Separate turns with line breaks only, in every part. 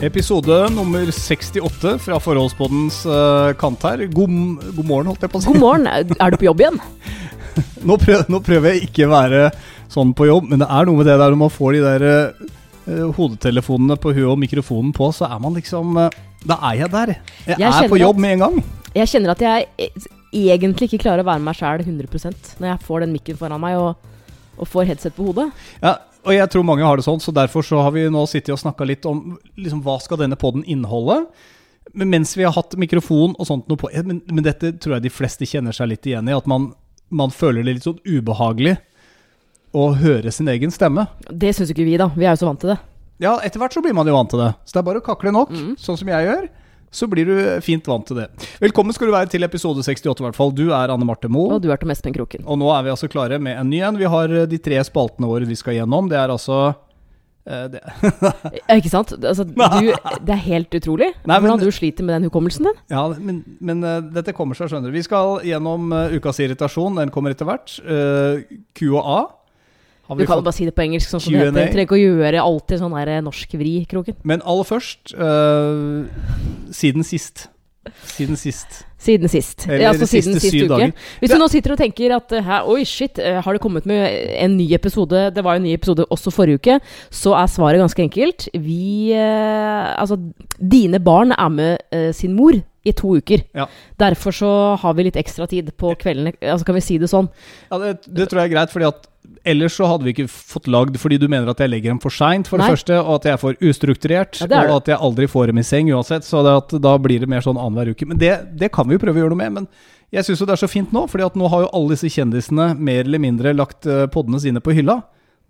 Episode nummer 68 fra Forholdspoddens uh, kant her. God, god morgen, holdt jeg på å si.
God morgen. Er du på jobb igjen?
Nå, prøver, nå prøver jeg ikke å være sånn på jobb, men det er noe med det der når man får de der uh, hodetelefonene på huet og mikrofonen på, så er man liksom uh, Da er jeg der. Jeg,
Jeg
er på jobb
at-
med en gang.
Jeg kjenner at jeg eh, egentlig ikke klarer å være meg sjæl 100% når jeg får den mikken foran meg og, og får headset på hodet.
Ja, og jeg tror mange har det sånn, så derfor så har vi nå sittet og snakka litt om liksom, hva skal denne podden inneholde. Men mens vi har hatt mikrofon og sånt noe på men, men dette tror jeg de fleste kjenner seg litt igjen i. At man, man føler det litt sånn ubehagelig å høre sin egen stemme.
Det syns ikke vi, da. Vi er jo så vant til det.
Ja, etter hvert så blir man jo vant til det. Så det er bare å kakle nok,
Mm.
sånn som jeg gjør. Så blir du fint vant til det. Velkommen skal du være til episode 68, i hvert fall. Du er Anne Marte Moe.
Og du er til Espen Kroken.
Og nå er vi altså klare med en ny en. Vi har eh, de tre spaltene våre vi skal gjennom. Det er altså eh, det.
Ja, ikke sant? Altså, du, det er helt utrolig
Nei, men-
hvordan du sliter med den hukommelsen din.
Ja, men, men eh, dette kommer seg, skjønner du. Vi skal gjennom uh, ukas irritasjon. Den kommer etter hvert. Eh, Q og A.
Du kan jo bare si det på engelsk. sånn som det heter. Trenger ikke å gjøre alltid sånn der norsk vri, Kroken.
Men aller først uh, Siden sist. Siden sist.
Siden sist.
Eller
altså siden sist uke. Hvis du nå sitter og tenker at eh, hæ, oi, shit, eh, har det kommet med en ny episode? Det var jo en ny episode også forrige uke. Så er svaret ganske enkelt. Vi eh, Altså, dine barn er med eh, sin mor i to uker.
Ja.
Derfor så har vi litt ekstra tid på kveldene. Altså, kan vi si det sånn?
Ja, det, det tror jeg er greit, fordi at ellers så hadde vi ikke fått lagd fordi du mener at jeg legger dem for seint, for
Nei.
det første, og at jeg er for ustrukturert,
Ja, er
og at jeg aldri får dem i seng uansett, så det at da blir det mer sånn annenhver uke. Men det, det kan vi jo prøve å gjøre noe med. Men jeg syns jo det er så fint nå, fordi at nå har jo alle disse kjendisene mer eller mindre lagt podene poddene sine på hylla.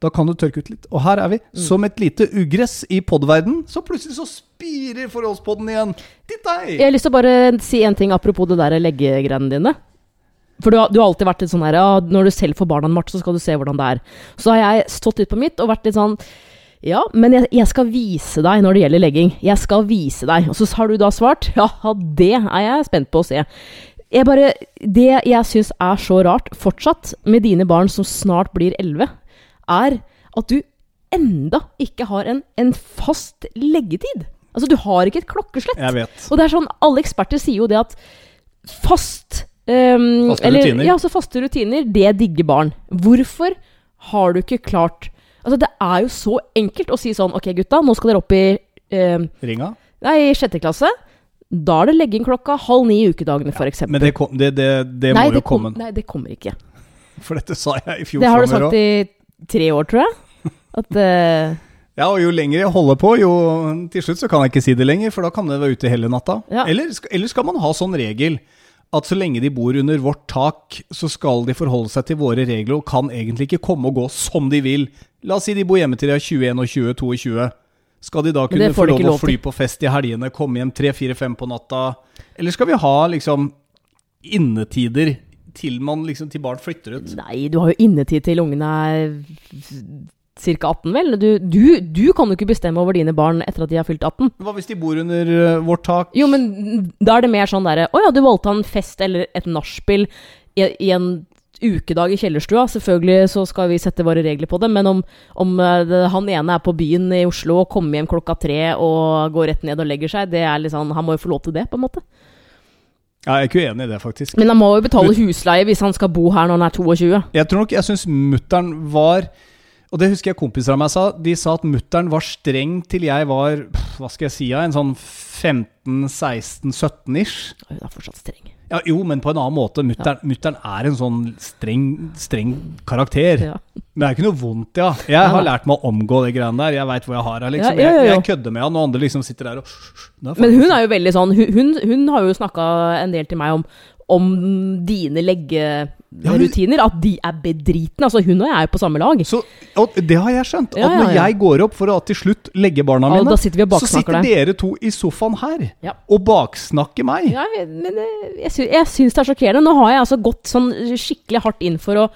Da kan du tørke ut litt. Og her er vi,
Mm.
som et lite ugress i podverden, så plutselig så spirer forholdspodden igjen. Titt deg!
Jeg har lyst til å bare si en ting apropos det der leggegreiene dine. For du har, du har alltid vært litt sånn her ja, Når du selv får barna, Marte, så skal du se hvordan det er. Så har jeg stått litt på mitt og vært litt sånn Ja, men jeg, jeg skal vise deg når det gjelder legging. Jeg skal vise deg. Og så har du da svart Ja, det er jeg spent på å se. Jeg bare, det jeg syns er så rart fortsatt med dine barn som snart blir elleve, er at du enda ikke har en, en fast leggetid. Altså, du har ikke et klokkeslett.
Jeg vet.
Og det er sånn, alle eksperter sier jo det at fast ehm,
Faste
eller,
rutiner.
Ja, altså faste rutiner, det digger barn. Hvorfor har du ikke klart Altså, det er jo så enkelt å si sånn Ok, gutta, nå skal dere opp i ehm,
Ringa?
Nei, i sjette klasse. Da er det legging klokka halv ni i ukedagene, for eksempel.
Men det, kom, det, det, det
nei,
må jo
komme. kom-. Nei, det kommer ikke.
For dette sa jeg i fjor
Det har du
sagt
sagt i tre år, tror jeg. At uh,
Ja, og jo lenger jeg holder på, jo til slutt så kan jeg ikke si det lenger, for da kan det være ute hele natta.
Ja.
Eller, eller skal man ha sånn regel at så lenge de bor under vårt tak, så skal de forholde seg til våre regler og kan egentlig ikke komme og gå som de vil. La oss si de bor hjemme til de er 21 og 20, 22. Skal de da kunne få lov å fly på fest i helgene, komme hjem 3-4-5 på natta? Eller skal vi ha liksom innetider til man liksom til barn flytter ut?
Nei, du har jo innetid til ungene er ca. 18, vel? Du, du, du kan jo ikke bestemme over dine barn etter at de har fylt 18.
Hva hvis de bor under eh, vårt tak?
Jo, men da er det mer sånn derre Å ja, du valgte en fest eller et nachspiel i, i en ukedag i kjellerstua. Selvfølgelig så skal vi sette våre regler på det, men om, om eh, det, han ene er på byen i Oslo og kommer hjem klokka tre og går rett ned og legger seg, det er litt sånn Han må jo få lov til det, på en måte.
Ja, jeg er ikke uenig i det, faktisk.
Men han må jo betale husleie hvis han skal bo her når han er 22.
Jeg tror nok, jeg syns mutter'n var Og det husker jeg kompiser av meg sa. De sa at mutter'n var streng til jeg var Hva skal jeg si, en sånn 15-16-17-ish.
Hun er fortsatt streng.
Ja, jo, men på en annen måte. Mutter'n ja. er en sånn streng, streng karakter.
Ja.
Men det er ikke noe vondt, ja. Jeg har lært meg å omgå det greiene der. Jeg veit hvor jeg har henne, liksom. Jeg, jeg kødder med henne, og andre liksom sitter der og
Men hun er jo veldig sånn Hun, hun, hun har jo snakka en del til meg om om dine leggerutiner. At de er bedritne. Altså, hun og jeg er jo på samme lag.
Så, og det har jeg skjønt. At
Ja, ja,
når
ja.
jeg går opp for å til slutt legge barna
Ja,
mine,
sitter vi og
så sitter dere to i sofaen her
Ja.
og baksnakker meg.
Ja, men eh, jeg, sy jeg syns det er sjokkerende. Nå har jeg altså gått sånn skikkelig hardt inn for å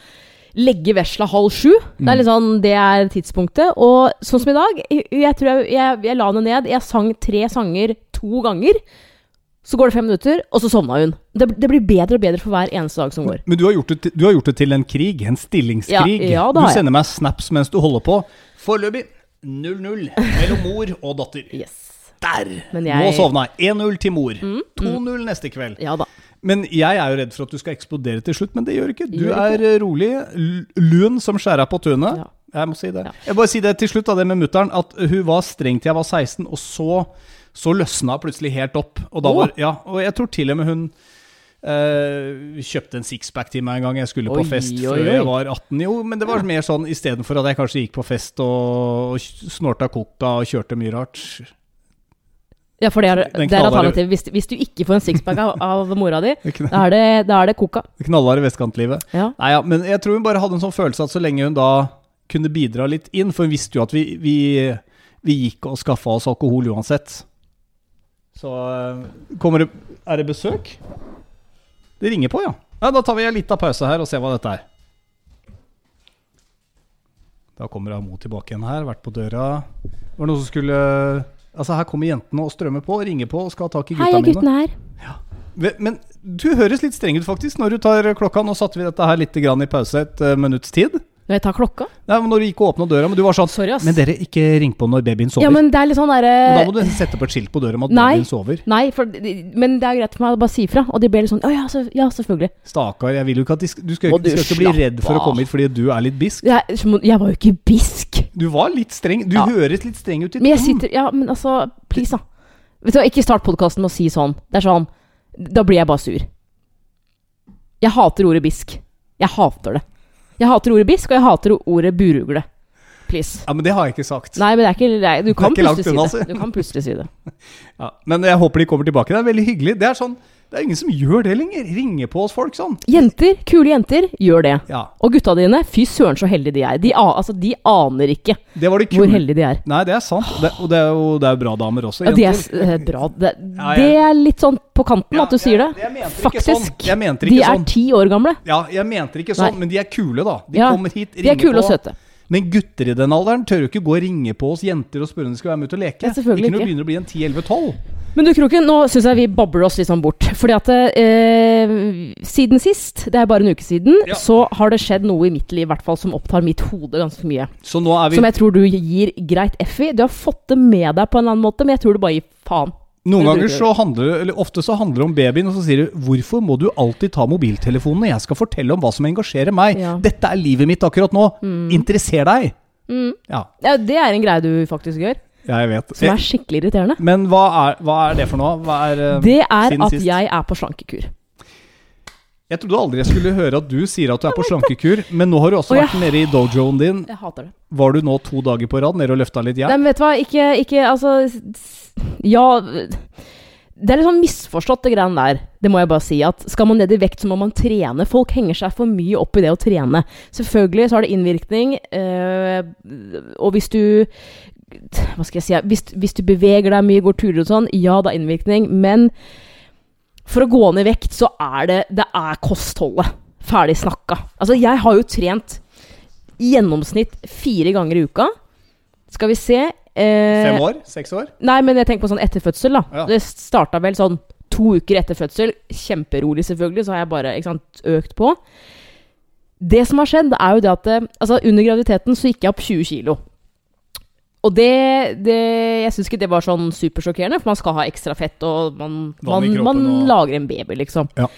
legge vesla halv sju. Det er litt sånn, det er tidspunktet. Og sånn som i dag, jeg tror jeg, jeg, jeg la henne ned. Jeg sang tre sanger to ganger. Så går det fem minutter, og så sovna hun. Det, det blir bedre og bedre for hver eneste dag som går.
Men du har, gjort det, til- du har gjort det til en krig, en stillingskrig.
Ja, ja,
du
sender jeg.
meg snaps mens du holder på. Foreløpig 0-0 mellom mor og datter.
Yes.
Der!
Jeg...
Nå sovna jeg. 1-0 til mor.
Mm,
2-0 neste kveld.
Ja da.
Men jeg er jo redd for at du skal eksplodere til slutt, men det gjør ikke. Du
Gjør ikke.
er rolig, lun som skjæra på tunet.
Ja.
Jeg må si det.
Ja.
Jeg bare si det til slutt, da, det med mutter'n, at hun var streng til jeg var 16, og så, så løsna plutselig helt opp. Og, da var, ja, og jeg tror til og med hun Uh, kjøpte en sixpack til meg en gang jeg skulle på fest
oi,
før jeg var 18. Jo, men det var mer sånn istedenfor at jeg kanskje gikk på fest og, og snorta coca og kjørte mye rart.
Ja, for det er, det er alternativet. Hvis, hvis du ikke får en sixpack av, av mora di, da er det, da er det coca.
knallharde vestkantlivet.
Ja.
Nei, ja, men jeg tror hun bare hadde en sånn følelse at så lenge hun da kunne bidra litt inn, for hun visste jo at vi, vi, vi gikk og skaffa oss alkohol uansett. Så eh, kommer det Er det besøk? Det ringer på, ja. ja da tar vi en liten pause her og ser hva dette er. Da kommer Amo tilbake igjen her, vært på døra. Det var noen som skulle Altså, her kommer jentene og strømmer på, ringer på og skal ha tak i gutta mine.
Hei, guttene her?
Ja. Men du høres litt streng ut, faktisk, når du tar klokka. Nå satte vi dette her litt grann i pause et uh, minutts tid.
Når jeg tar klokka?
Nei, men når du gikk og åpna døra, men du var sånn
Sorry, ass.
Men dere, ikke ring på når babyen sover.
Ja, men det er litt sånn
Men da må du sette på et skilt på døra om at
Nei.
babyen sover.
Nei, for, men det er greit for meg å bare si ifra. Og de ber litt sånn Å ja, så, ja, selvfølgelig.
Stakkar, jeg vil jo ikke at de du skal,
du
skal ikke bli redd for å komme hit fordi du er litt bisk.
Jeg, jeg var jo ikke bisk.
Du var litt streng. Du
Ja.
høres litt streng ut i
Men jeg sitter Ja, men altså, please, da. Vet du hva, ikke start podkasten med å si sånn. Det er sånn Da blir jeg bare sur. Jeg hater ordet bisk. Jeg hater det. Jeg hater ordet bisk, og jeg hater ordet burugle. Please.
Ja, men det har jeg ikke sagt.
Nei, men det er ikke det er, Du kan
ikke langt
plutselig
unna,
si
si.
det. Du kan plutselig si det.
Ja, men jeg håper de kommer tilbake. Det er veldig hyggelig. Det er sånn Det er ingen som gjør det lenger. Ringer på oss folk sånn.
Jenter, kule jenter, gjør det.
Ja.
Og gutta dine, fy søren så heldige de er. De, altså, de aner ikke hvor heldige de er.
Nei, det er sant. Det, og det er jo det er bra damer også.
Ja, det er eh, bra. Det,
Ja,
det er litt sånn på kanten at du sier det.
Faktisk. jeg mente ikke sånn.
Faktisk.
Jeg
De er
sånn.
ti år gamle.
Ja, jeg mente ikke sånn,
Nei.
men de er kule, da. De kommer hit,
De er
ringer
på. og
på.
søte.
Men gutter i den alderen tør jo ikke gå og ringe på oss jenter og spørre om de skal være med ut og leke.
Ja,
ikke når det begynner å bli en 10-11-12.
Men du Kroken, nå syns jeg vi babler oss litt sånn bort. Fordi at eh, siden sist, det er bare en uke siden,
Ja.
så har det skjedd noe i mitt liv i hvert fall som opptar mitt hode ganske mye.
Så nå er vi
Som jeg tror du gir greit F i. Du har fått det med deg på en eller annen måte, men jeg tror du bare gir faen.
Noen ganger så handler det, eller ofte så handler det om babyen, og så sier du 'Hvorfor må du alltid ta mobiltelefonen når jeg skal fortelle om hva som engasjerer meg?'
Ja.
'Dette er livet mitt akkurat nå. Interesser deg.'
Mm.
Ja,
Ja, det er en greie du faktisk gjør,
jeg vet.
som er skikkelig irriterende.
Men hva er, hva er det for noe? Er, eh,
Det er at
sist?
jeg er på slankekur.
Jeg trodde aldri jeg skulle høre at du sier at du er på slankekur, men nå har du også
ja.
vært nede i dojoen din.
Jeg hater det.
Var du nå to dager på rad nede og løfta litt
Nei,
jern?
men vet du hva, ikke, ikke Altså Ja Det er litt sånn misforstått, det greiene der. Det må jeg bare si. At skal man ned i vekt, så må man trene. Folk henger seg for mye opp i det å trene. Selvfølgelig så har det innvirkning, Øh, og hvis du Hva skal jeg si hvis, hvis du beveger deg mye, går turer og sånn, ja, det har innvirkning, men for å gå ned i vekt, så er det Det er kostholdet. Ferdig snakka. Altså, jeg har jo trent i gjennomsnitt fire ganger i uka. Skal vi se eh,
Fem år? Seks år?
Nei, men jeg tenker på sånn etter fødsel, da.
Ja.
Det starta vel sånn to uker etter fødsel. Kjemperolig, selvfølgelig, så har jeg bare sant, økt på. Det som har skjedd, er jo det at eh, altså, under graviditeten så gikk jeg opp 20 kilo. Og det, det Jeg syns ikke det var sånn supersjokkerende, for man skal ha ekstra fett, og man, man, man
og-
lager en baby, liksom.
Ja.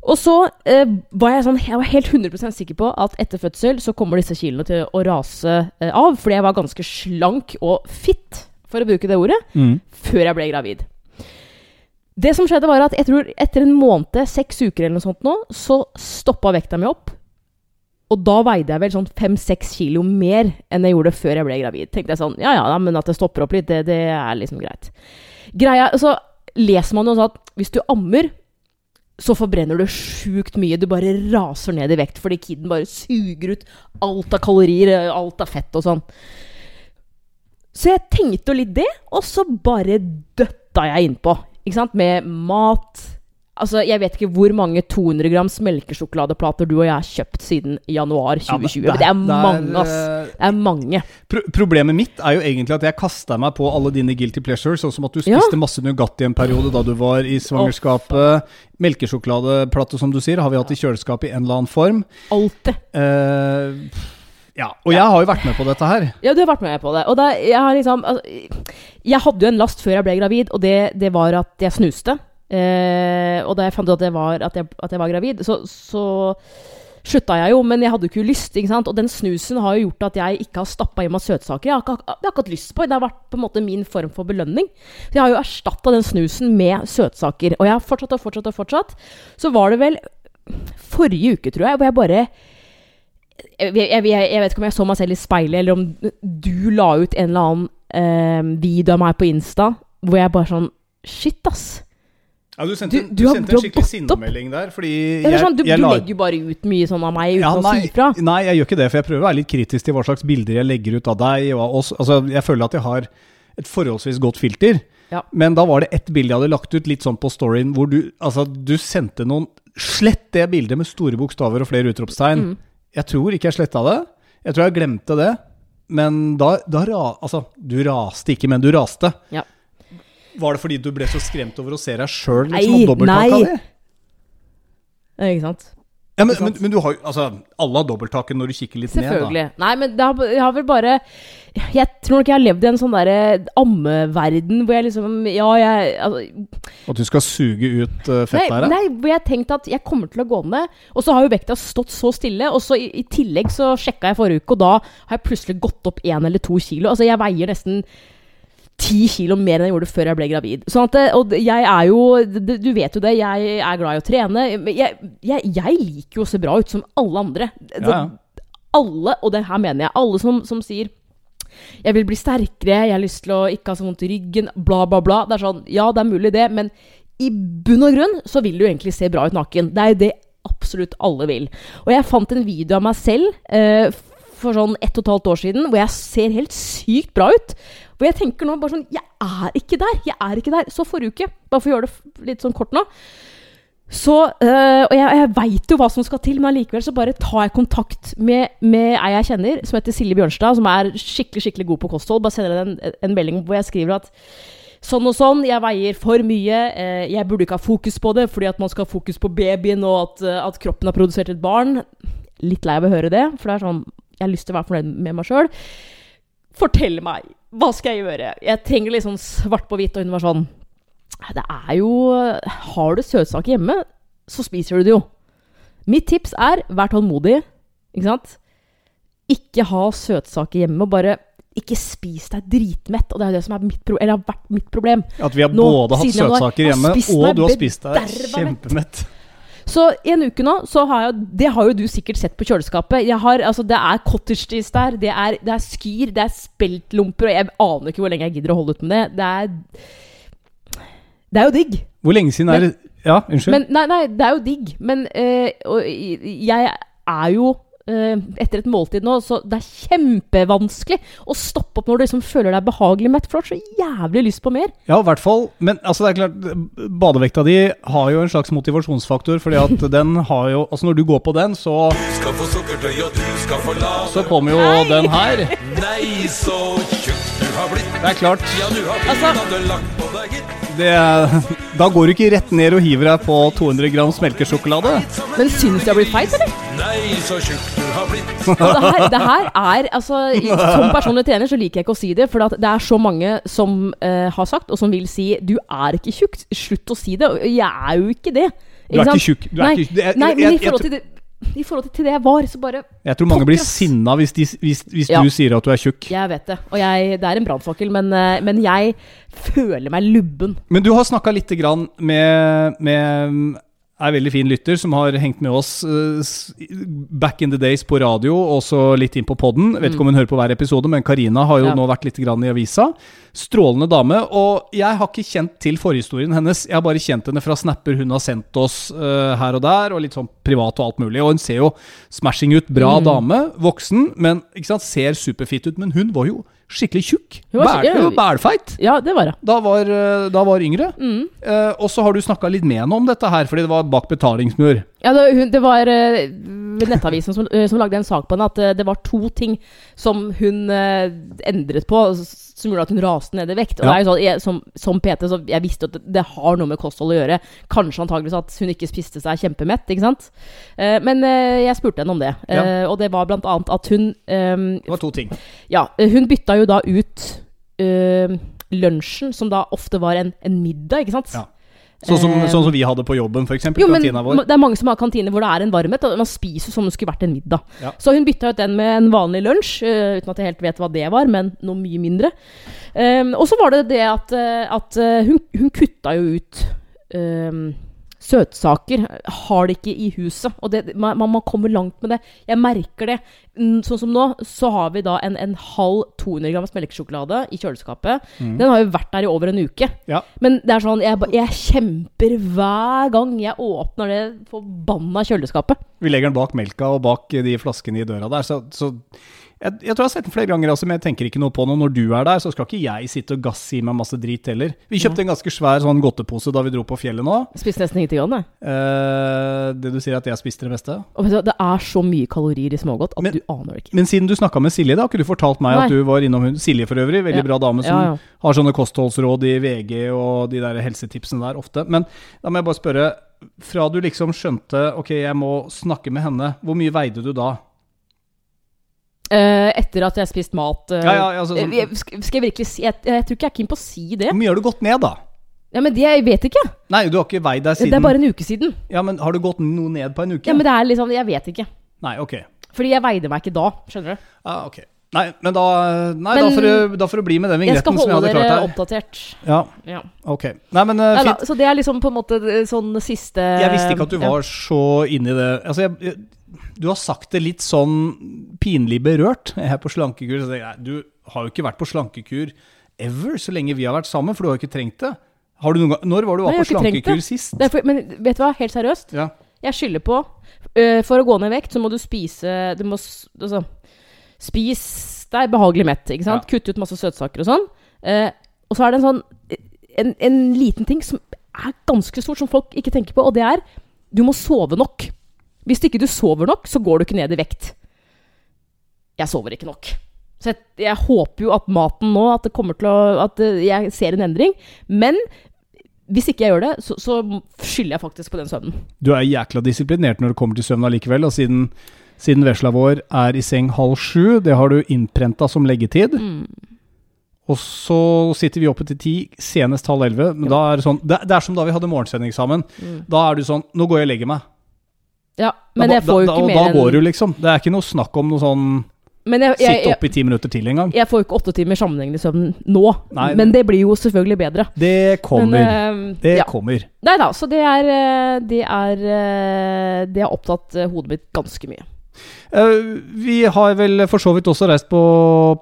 Og så eh, var jeg sånn Jeg var helt 100% sikker på at etter fødsel så kommer disse kilene til å rase eh, av, fordi jeg var ganske slank og fitt, for å bruke det ordet
Mm.
før jeg ble gravid. Det som skjedde var at jeg tror etter en måned, seks uker eller noe sånt nå, så stoppa vekta mi opp. Og da veide jeg vel sånn fem-seks kilo mer enn jeg gjorde før jeg ble gravid. Tenkte jeg sånn, ja ja, men at det stopper opp litt, det, det er liksom greit. Greia, Så leser man jo sånn at hvis du ammer, så forbrenner du sjukt mye. Du bare raser ned i vekt fordi kiden bare suger ut alt av kalorier, alt av fett og sånn. Så jeg tenkte jo litt det, og så bare døtta jeg innpå. Ikke sant? Med mat Altså, Jeg vet ikke hvor mange 200 grams melkesjokoladeplater du og jeg har kjøpt siden januar 2020. Ja, det er mange, ass. Det er mange.
Pro problemet mitt er jo egentlig at jeg kasta meg på alle dine guilty pleasures, sånn som at du
Ja.
spiste masse Nugatti en periode da du var i svangerskapet. Melkesjokoladeplate, som du sier, har vi hatt i kjøleskapet i en eller annen form.
Alltid.
Eh, Ja, og jeg har jo vært med på dette her.
Ja, du har vært med på det. Og da, jeg har liksom altså, Jeg hadde jo en last før jeg ble gravid, og det, det var at jeg snuste. Eh, og da jeg fant ut at jeg var, at jeg, at jeg var gravid, så, så slutta jeg jo, men jeg hadde ikke lyst. ikke? Og den snusen har jo gjort at jeg ikke har stappa i meg søtsaker. Jeg har, ikke, jeg har ikke hatt lyst på det. Har vært på en måte min form for belønning. Så jeg har jo erstatta den snusen med søtsaker. Og jeg har fortsatt og fortsatt og fortsatt. Så var det vel forrige uke, tror jeg, hvor jeg bare jeg, jeg, jeg vet ikke om jeg så meg selv i speilet, eller om du la ut en eller annen eh, video av meg på Insta hvor jeg bare sånn Shit, ass.
Ja, Du sendte,
Du-
du,
du har-
sendte en skikkelig sinnemelding der. Fordi
jeg, sånn, du,
jeg la-
legger jo bare ut mye sånn av meg uten
Ja,
å si ifra.
Nei, jeg gjør ikke det, for jeg prøver å være litt kritisk til hva slags bilder jeg legger ut av deg. Og av oss. Altså, jeg føler at jeg har et forholdsvis godt filter.
Ja.
Men da var det ett bilde jeg hadde lagt ut litt sånn på storyen, hvor du, altså, du sendte noen Slett det bildet med store bokstaver og flere utropstegn.
Mm.
Jeg tror ikke jeg sletta det. Jeg tror jeg glemte det. Men da, da ra, Altså, du raste ikke, men du raste.
Ja.
Var det fordi du ble så skremt over å se deg sjøl
Nei,
liksom,
nei. Ja, Ikke sant?
Ja, men, men, men du har jo Altså, alle har dobbelttaket når du kikker litt ned, da.
Selvfølgelig. Nei, men det har, jeg har vel bare Jeg tror nok jeg har levd i en sånn derre ammeverden hvor jeg liksom Ja, jeg altså,
At du skal suge ut uh, fett her?
nei, hvor jeg tenkte at jeg kommer til å gå ned. Og så har jo vekta stått så stille. Og så i, i tillegg så sjekka jeg forrige uke, og da har jeg plutselig gått opp én eller to kilo. Altså jeg veier nesten ti kilo mer enn jeg gjorde før jeg ble gravid. Sånn at, og jeg er jo Du vet jo det, jeg er glad i å trene. Jeg, jeg, jeg liker jo å se bra ut som alle andre. Så
Ja, ja.
Alle, og det her mener jeg, alle som, som sier jeg vil bli sterkere, jeg har lyst til å ikke ha så vondt i ryggen, bla, bla, bla. Det er sånn, Ja, det er mulig, det, men i bunn og grunn så vil du egentlig se bra ut naken. Det er jo det absolutt alle vil. Og jeg fant en video av meg selv eh, for sånn ett og et halvt år siden hvor jeg ser helt sykt bra ut. Hvor jeg tenker nå bare sånn Jeg er ikke der! Jeg er ikke der. Så forrige uke, bare for å gjøre det litt sånn kort nå så, øh, og jeg, jeg veit jo hva som skal til, men allikevel så bare tar jeg kontakt med, med ei jeg kjenner, som heter Silje Bjørnstad, som er skikkelig skikkelig god på kosthold. Bare sender henne en, melding hvor jeg skriver at sånn og sånn, jeg veier for mye, eh, jeg burde ikke ha fokus på det, fordi at man skal ha fokus på babyen og at, eh, at kroppen har produsert et barn. Litt lei av å høre det, for det er sånn Jeg har lyst til å være fornøyd med meg sjøl. Fortell meg, hva skal jeg gjøre? Jeg trenger litt sånn svart på hvitt, og hun var sånn det er jo Har du søtsaker hjemme, så spiser du det jo. Mitt tips er vær tålmodig. Ikke sant? Ikke ha søtsaker hjemme. og Bare ikke spis deg dritmett. Og det er jo det som er mitt, eller har vært mitt problem.
At vi har
Nå,
både hatt søtsaker hjemme, og du har spist deg kjempemett.
Så i en uke nå, så har jeg Det har jo du sikkert sett på kjøleskapet. Jeg har, altså, det er cottage cheese der, det er, det er skyr, det er speltlomper, og jeg aner ikke hvor lenge jeg gidder å holde ut med det. Det er Det er jo digg.
Hvor lenge siden er det Ja, unnskyld.
Men, nei, nei, det er jo digg. Men øh, og jeg er jo etter et måltid nå, så det er kjempevanskelig å stoppe opp når du liksom føler deg behagelig mett, for du har så jævlig lyst på mer.
Ja, i hvert fall. Men altså, det er klart, badevekta di har jo en slags motivasjonsfaktor, fordi at den har jo Altså, når du går på den, så,
Du skal få sukkertøy, og du skal få lave
så kommer jo den her.
Nei, så tjukk du har blitt.
Det er klart.
Ja, du har blitt
Altså-
lagt på deg, gitt.
Det, da går du ikke rett ned og hiver deg på 200 grams melkesjokolade.
Men syns jeg har blitt feit, eller?
Nei, så tjukk du har blitt.
Det her, det her er altså Som personlig trener så liker jeg ikke å si det, for det er så mange som uh, har sagt, og som vil si 'du er ikke tjukk', slutt å si det. Jeg er jo ikke det.
Du er
sant?
ikke tjukk. Du er
nei,
ikke- det
nei, men i forhold til det i forhold til det jeg var, så bare
Jeg tror mange
Pokker, blir
sinna hvis, de, hvis, hvis
Ja.
du sier at du er tjukk.
Jeg vet det. Og jeg, det er en brannfakkel, men, eh, men jeg føler meg lubben.
Men du har snakka lite grann med, med mm, ei veldig fin lytter som har hengt med oss eh, back in the days på radio, og så litt inn på poden. Vet ikke om hun hører på hver episode, men Karina har jo
Mm. Ja.
nå vært litt grann i avisa. Strålende dame. Og jeg har ikke kjent til forhistorien hennes. Jeg har bare kjent henne fra snapper hun har sendt oss uh, her og der, og litt sånn privat og alt mulig. Og hun ser jo smashing ut. Bra
Mm.
dame. Voksen, men ikke sant, ser superfit ut. Men hun var jo skikkelig tjukk. Bælfeit.
Ja, det var det.
Da var, eh, da var yngre.
Mm.
Eh, og så har du snakka litt med henne om dette her, fordi det var bak betalingsmur.
Ja, det, hun, det var eh, Nettavisen som, eh, som lagde en sak på henne, at det var to ting som hun eh, endret på, som gjorde at hun raste ned i vekt. Og
Ja.
sånn, jeg, som, som PT så jeg visste at det, det har noe med kosthold å gjøre. Kanskje antageligvis at hun ikke spiste seg kjempemett, ikke sant. Eh, men eh, jeg spurte henne om det,
Ja.
Eh, og det var blant annet at hun eh,
Det var to ting.
Ja, hun bytta jo da ut eh, lunsjen, som da ofte var en, en middag, ikke sant.
Ja. Sånn som,
Eh,
sånn som vi hadde på jobben, f.eks. Kantina vår.
det er mange som har kantiner hvor det er en varmhet. Og man spiser som om det skulle vært en middag.
Ja.
Så hun bytta ut den med en vanlig lunsj, eh, uten at jeg helt vet hva det var, men noe mye mindre. Um, og så var det det at, eh, at hun, hun kutta jo ut um, søtsaker. Har det ikke i huset. Og det, man, man kommer langt med det. Jeg merker det. Mm, Sånn som nå, så har vi da en, en halv 200 grams melkesjokolade i kjøleskapet. Den har jo vært der i over en uke.
Ja.
Men det er sånn, jeg, jeg kjemper hver gang jeg åpner det forbanna kjøleskapet.
Vi legger den bak melka og bak de flaskene i døra der. Så, så jeg, jeg tror jeg har sett den flere ganger, altså, men jeg tenker ikke noe på noe. Når du er der, så skal ikke jeg sitte og gasse i meg masse drit heller. Vi kjøpte en ganske svær sånn godtepose da vi dro på fjellet nå.
Spiste nesten ingenting av det.
Eh, det du sier at jeg spiste det meste.
Og det er så mye kalorier i smågodt at
Men-
du aner det ikke.
Men siden du snakka med Silje, da, har ikke du fortalt meg
Nei.
at du var innom hun Silje for øvrig, veldig
Ja.
bra dame som
Ja, ja.
har sånne kostholdsråd i VG og de der helsetipsene der ofte. Men da må jeg bare spørre, fra du liksom skjønte ok, jeg må snakke med henne, hvor mye veide du da?
Eh, etter at jeg har spist mat Uh,
Ja, ja, altså, sånn-
sk- Skal jeg virkelig si jeg, jeg tror ikke jeg er keen på å si det.
Hvor mye har du gått ned, da?
Ja, Men det jeg vet ikke.
Nei, du har ikke veid deg siden
Det er bare en uke siden.
Ja, men har du gått noe ned på en uke?
Ja, Men det er liksom Jeg vet ikke.
Nei, ok.
Fordi jeg veide meg ikke da. Skjønner du?
Ja, ok. Nei, men da Nei,
Men-
da, får du, da får du bli med den vingretten som Jeg hadde klart her.
jeg skal holde dere oppdatert.
Ja,
Ja.
ok. Nei, men uh,
Nei, da,
fint.
så det er liksom på en måte sånn siste
Jeg visste ikke at du
ja.
var så inni det. Altså, jeg, du har sagt det litt sånn pinlig berørt her på slankekur. Så jeg, du har jo ikke vært på slankekur ever så lenge vi har vært sammen, for du har jo ikke trengt det. Har du noen gang, når var du var på slankekur sist?
Det er for, men vet du hva, helt seriøst.
Ja.
Jeg skylder på øh, For å gå ned i vekt, så må du spise Du må altså, Spis deg behagelig mett, ikke sant?
Ja.
Kutt ut masse søtsaker og sånn. Uh, og så er det en sånn en, en liten ting som er ganske stort, som folk ikke tenker på, og det er du må sove nok. Hvis ikke du sover nok, så går du ikke ned i vekt. Jeg sover ikke nok. Så jeg, jeg håper jo at maten nå At det kommer til å At eh, jeg ser en endring. Men hvis ikke jeg gjør det, så, så skylder jeg faktisk på den søvnen.
Du er jækla disiplinert når det kommer til søvn allikevel, og siden, siden vesla vår er i seng halv sju, det har du innprenta som leggetid.
Mm.
Og så sitter vi oppe til ti, senest halv elleve. Men da er det sånn det, det er som da vi hadde morgensending sammen.
Mm.
Da er du sånn Nå går jeg og legger meg.
Ja,
Da,
men jeg får jo
da,
ikke
og
mer
da går du, liksom. Det er ikke noe snakk om noe sånn
Men jeg, jeg,
sitte
jeg,
oppe i ti minutter til engang.
jeg får jo ikke åtte timer sammenhengende søvn nå.
Nei.
Men det blir jo selvfølgelig bedre.
Det kommer.
Men, uh,
det
ja.
kommer.
Nei da, så det er eh, Det er eh, Det har opptatt eh, hodet mitt ganske mye.
Uh, vi har vel for så vidt også reist på,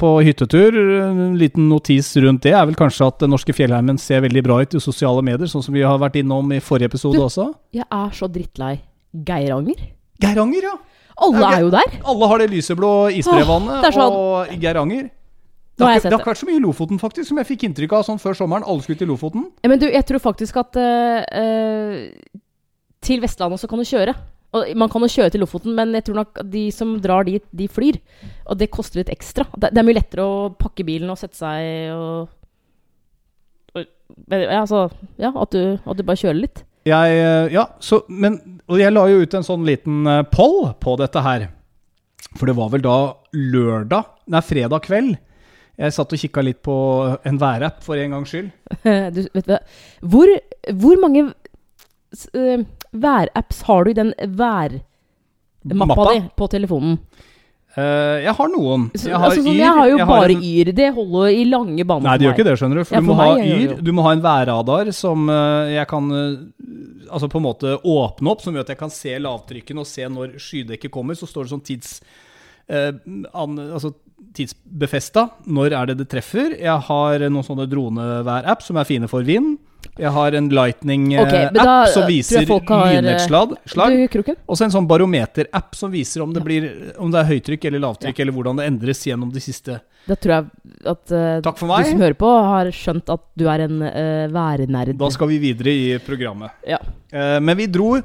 på hyttetur. En liten notis rundt det er vel kanskje at den norske fjellheimen ser veldig bra ut i sosiale medier, sånn som vi har vært innom i forrige episode
Du-
også.
Jeg er så drittlei Geiranger.
Geiranger, ja!
Alle
er,
er jo der.
Alle har det lyseblå isbrevannet
sånn.
og i Geiranger. Det
har
ikke, det har ikke vært så mye i Lofoten, faktisk, som jeg fikk inntrykk av sånn før sommeren. Alle skulle til Lofoten.
Men du, jeg tror faktisk at uh, til Vestlandet så kan du kjøre. Og man kan jo kjøre til Lofoten, men jeg tror nok de som drar dit, de flyr. Og det koster litt ekstra. Det, det er mye lettere å pakke bilen og sette seg og, og ja, altså, ja, at du, at du bare kjører litt.
Jeg, eh, ja, så, men, og jeg la jo ut en sånn liten eh, poll på dette her. For det var vel da lørdag, nei, fredag kveld. Jeg satt og kikka litt på en værapp for en gangs skyld.
Du, vet du, hva? hvor, hvor mange eh, værapps har du i den værmappa
Mappa?
di på telefonen?
Eh, jeg har noen. Jeg har,
altså, sånn,
Yr,
jeg har jo
jeg
bare
en-
Yr. Det holder i lange baner
Nei, det gjør ikke det, skjønner du. For,
Ja,
du, må
meg ha
Yr, du må ha en værradar som uh, jeg kan uh, Altså på en måte åpne opp, som gjør at jeg kan se lavtrykken og se når skydekket kommer. Så står det sånn tids... an, altså tidsbefesta. Når er det det treffer? Jeg har noen sånne dronevær-app som er fine for vind. Jeg har en Lightning-app
okay,
som viser
eh,
lynnedslag. Og så en sånn barometer-app som viser om det, blir, om det er høytrykk eller lavtrykk, eller hvordan det endres gjennom de siste
Da tror jeg at
uh, for
du som hører på, har skjønt at du er en uh, værnerd.
Da skal vi videre i programmet.
Ja.
Uh, men vi dro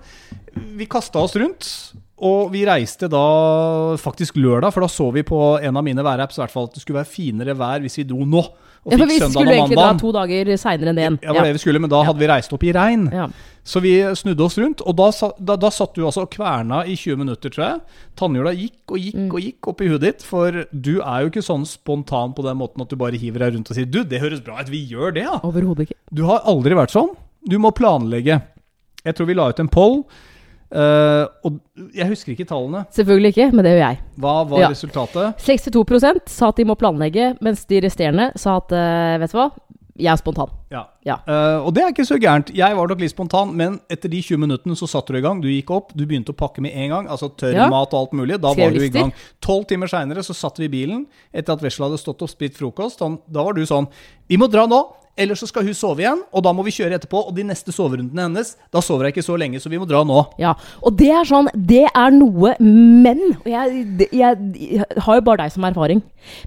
Vi kasta oss rundt. Og vi reiste da faktisk lørdag, for da så vi på en av mine værapps i hvert fall at det skulle være finere vær hvis vi dro nå. Og fikk
Ja, for
fikk
vi
søndag
skulle
og
egentlig
da
to dager seinere enn én.
Ja, det var det vi skulle, men da hadde vi reist opp i regn.
Ja.
Så vi snudde oss rundt, og da, da, da satt du altså og kverna i 20 minutter, tror jeg. Tannhjula gikk og gikk
Mm.
og gikk opp i huet ditt, for du er jo ikke sånn spontan på den måten at du bare hiver deg rundt og sier Du, det høres bra ut, vi gjør det, ja.
Overhodet ikke.
Du har aldri vært sånn. Du må planlegge. Jeg tror vi la ut en poll, eh, og jeg husker ikke tallene.
Selvfølgelig ikke, men det gjør jeg.
Hva var
Ja.
resultatet?
62% sa at de må planlegge, mens de resterende sa at uh, vet du hva, jeg er spontan.
Ja.
Ja.
Uh, og det er ikke så gærent. Jeg var nok litt spontan, men etter de 20 minuttene så satte du i gang. Du gikk opp, du begynte å pakke med en gang. Altså tørr
Ja.
mat og alt mulig. Da var du i gang. Tolv timer seinere så satt vi i bilen etter at Vesla hadde stått og spist frokost. Da, da var du sånn Vi må dra nå, ellers så skal hun sove igjen. Og da må vi kjøre etterpå. Og de neste soverundene hennes, da sover jeg ikke så lenge, så vi må dra nå.
Ja, og det er sånn Det er noe menn Og jeg, jeg, jeg har jo bare deg som erfaring.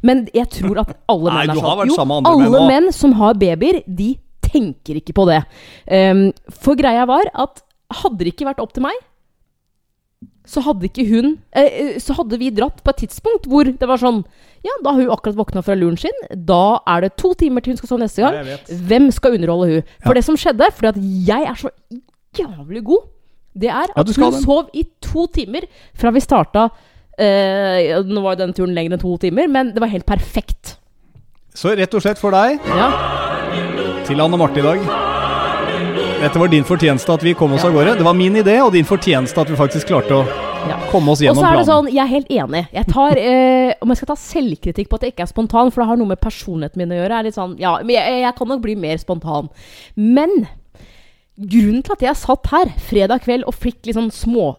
Men jeg tror at alle
Nei,
menn er
du
sånn.
har vært
jo,
sammen med andre
alle
menn
menn som har babyer, de tenker ikke på det. Um, for greia var at hadde det ikke vært opp til meg, så hadde ikke hun eh, eh, Så hadde vi dratt på et tidspunkt hvor det var sånn Ja, da har hun akkurat våkna fra luren sin. Da er det to timer til hun skal sove neste gang. Hvem skal underholde hun? For
Ja.
det som skjedde, fordi at jeg er så jævlig god, det er at
ja,
hun sov i to timer fra vi starta. Eh, nå var jo den turen lenger enn to timer, men det var helt perfekt.
Så rett og slett for deg,
Ja,
til Anne Marte i dag Dette var din fortjeneste at vi kom oss av gårde. Det var min idé, og din fortjeneste at vi faktisk klarte å
ja.
komme oss gjennom planen.
Og så er det sånn, jeg er helt enig. Jeg tar, eh, Om jeg skal ta selvkritikk på at jeg ikke er spontan, for det har noe med personligheten min å gjøre, er litt sånn Ja, men jeg, jeg kan nok bli mer spontan. Men grunnen til at jeg satt her fredag kveld og fikk litt sånn små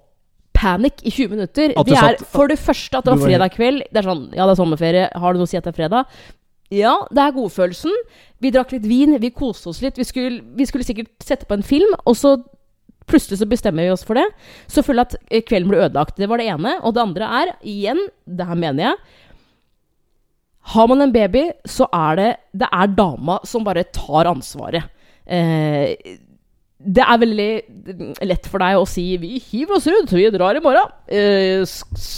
panikk i 20 minutter, det er
satt-
for det første at det var fredag kveld. Det er sånn Ja, det er sommerferie. Har du noe å si etter er fredag? Ja, det er godfølelsen. Vi drakk litt vin, vi koste oss litt. Vi skulle, vi skulle sikkert sette på en film, og så plutselig så bestemmer vi oss for det. Så føler jeg at eh, kvelden ble ødelagt. Det var det ene. Og det andre er, igjen, det her mener jeg Har man en baby, så er det Det er dama som bare tar ansvaret. Eh, det er veldig lett for deg å si 'vi hiver oss rundt, vi drar i morgen'. Eh,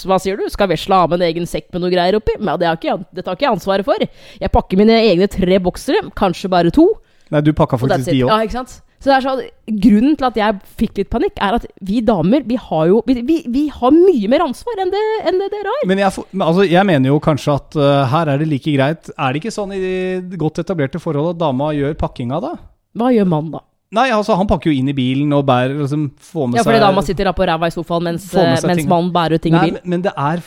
hva sier du? Skal vesla ha med en egen sekk med noe greier oppi? Men det, har ikke, det tar ikke jeg ansvaret for. Jeg pakker mine egne tre boksere, kanskje bare to.
Nei, du pakka faktisk de òg.
Ja, ikke sant? Så er sånn, Grunnen til at jeg fikk litt panikk, er at vi damer vi har jo vi, vi, vi har mye mer ansvar enn det, enn det dere har.
Men jeg, altså, jeg mener jo kanskje at uh, her er det like greit. Er det ikke sånn i de godt etablerte forhold at dama gjør pakkinga, da?
Hva gjør mannen da?
Nei, altså, han pakker jo inn i bilen og bærer liksom, Får med
Ja,
seg
dama sitter da på ræva i sofaen mens, eh,
seg
mens mannen bærer ut ting i
Nei,
bilen.
men, men det er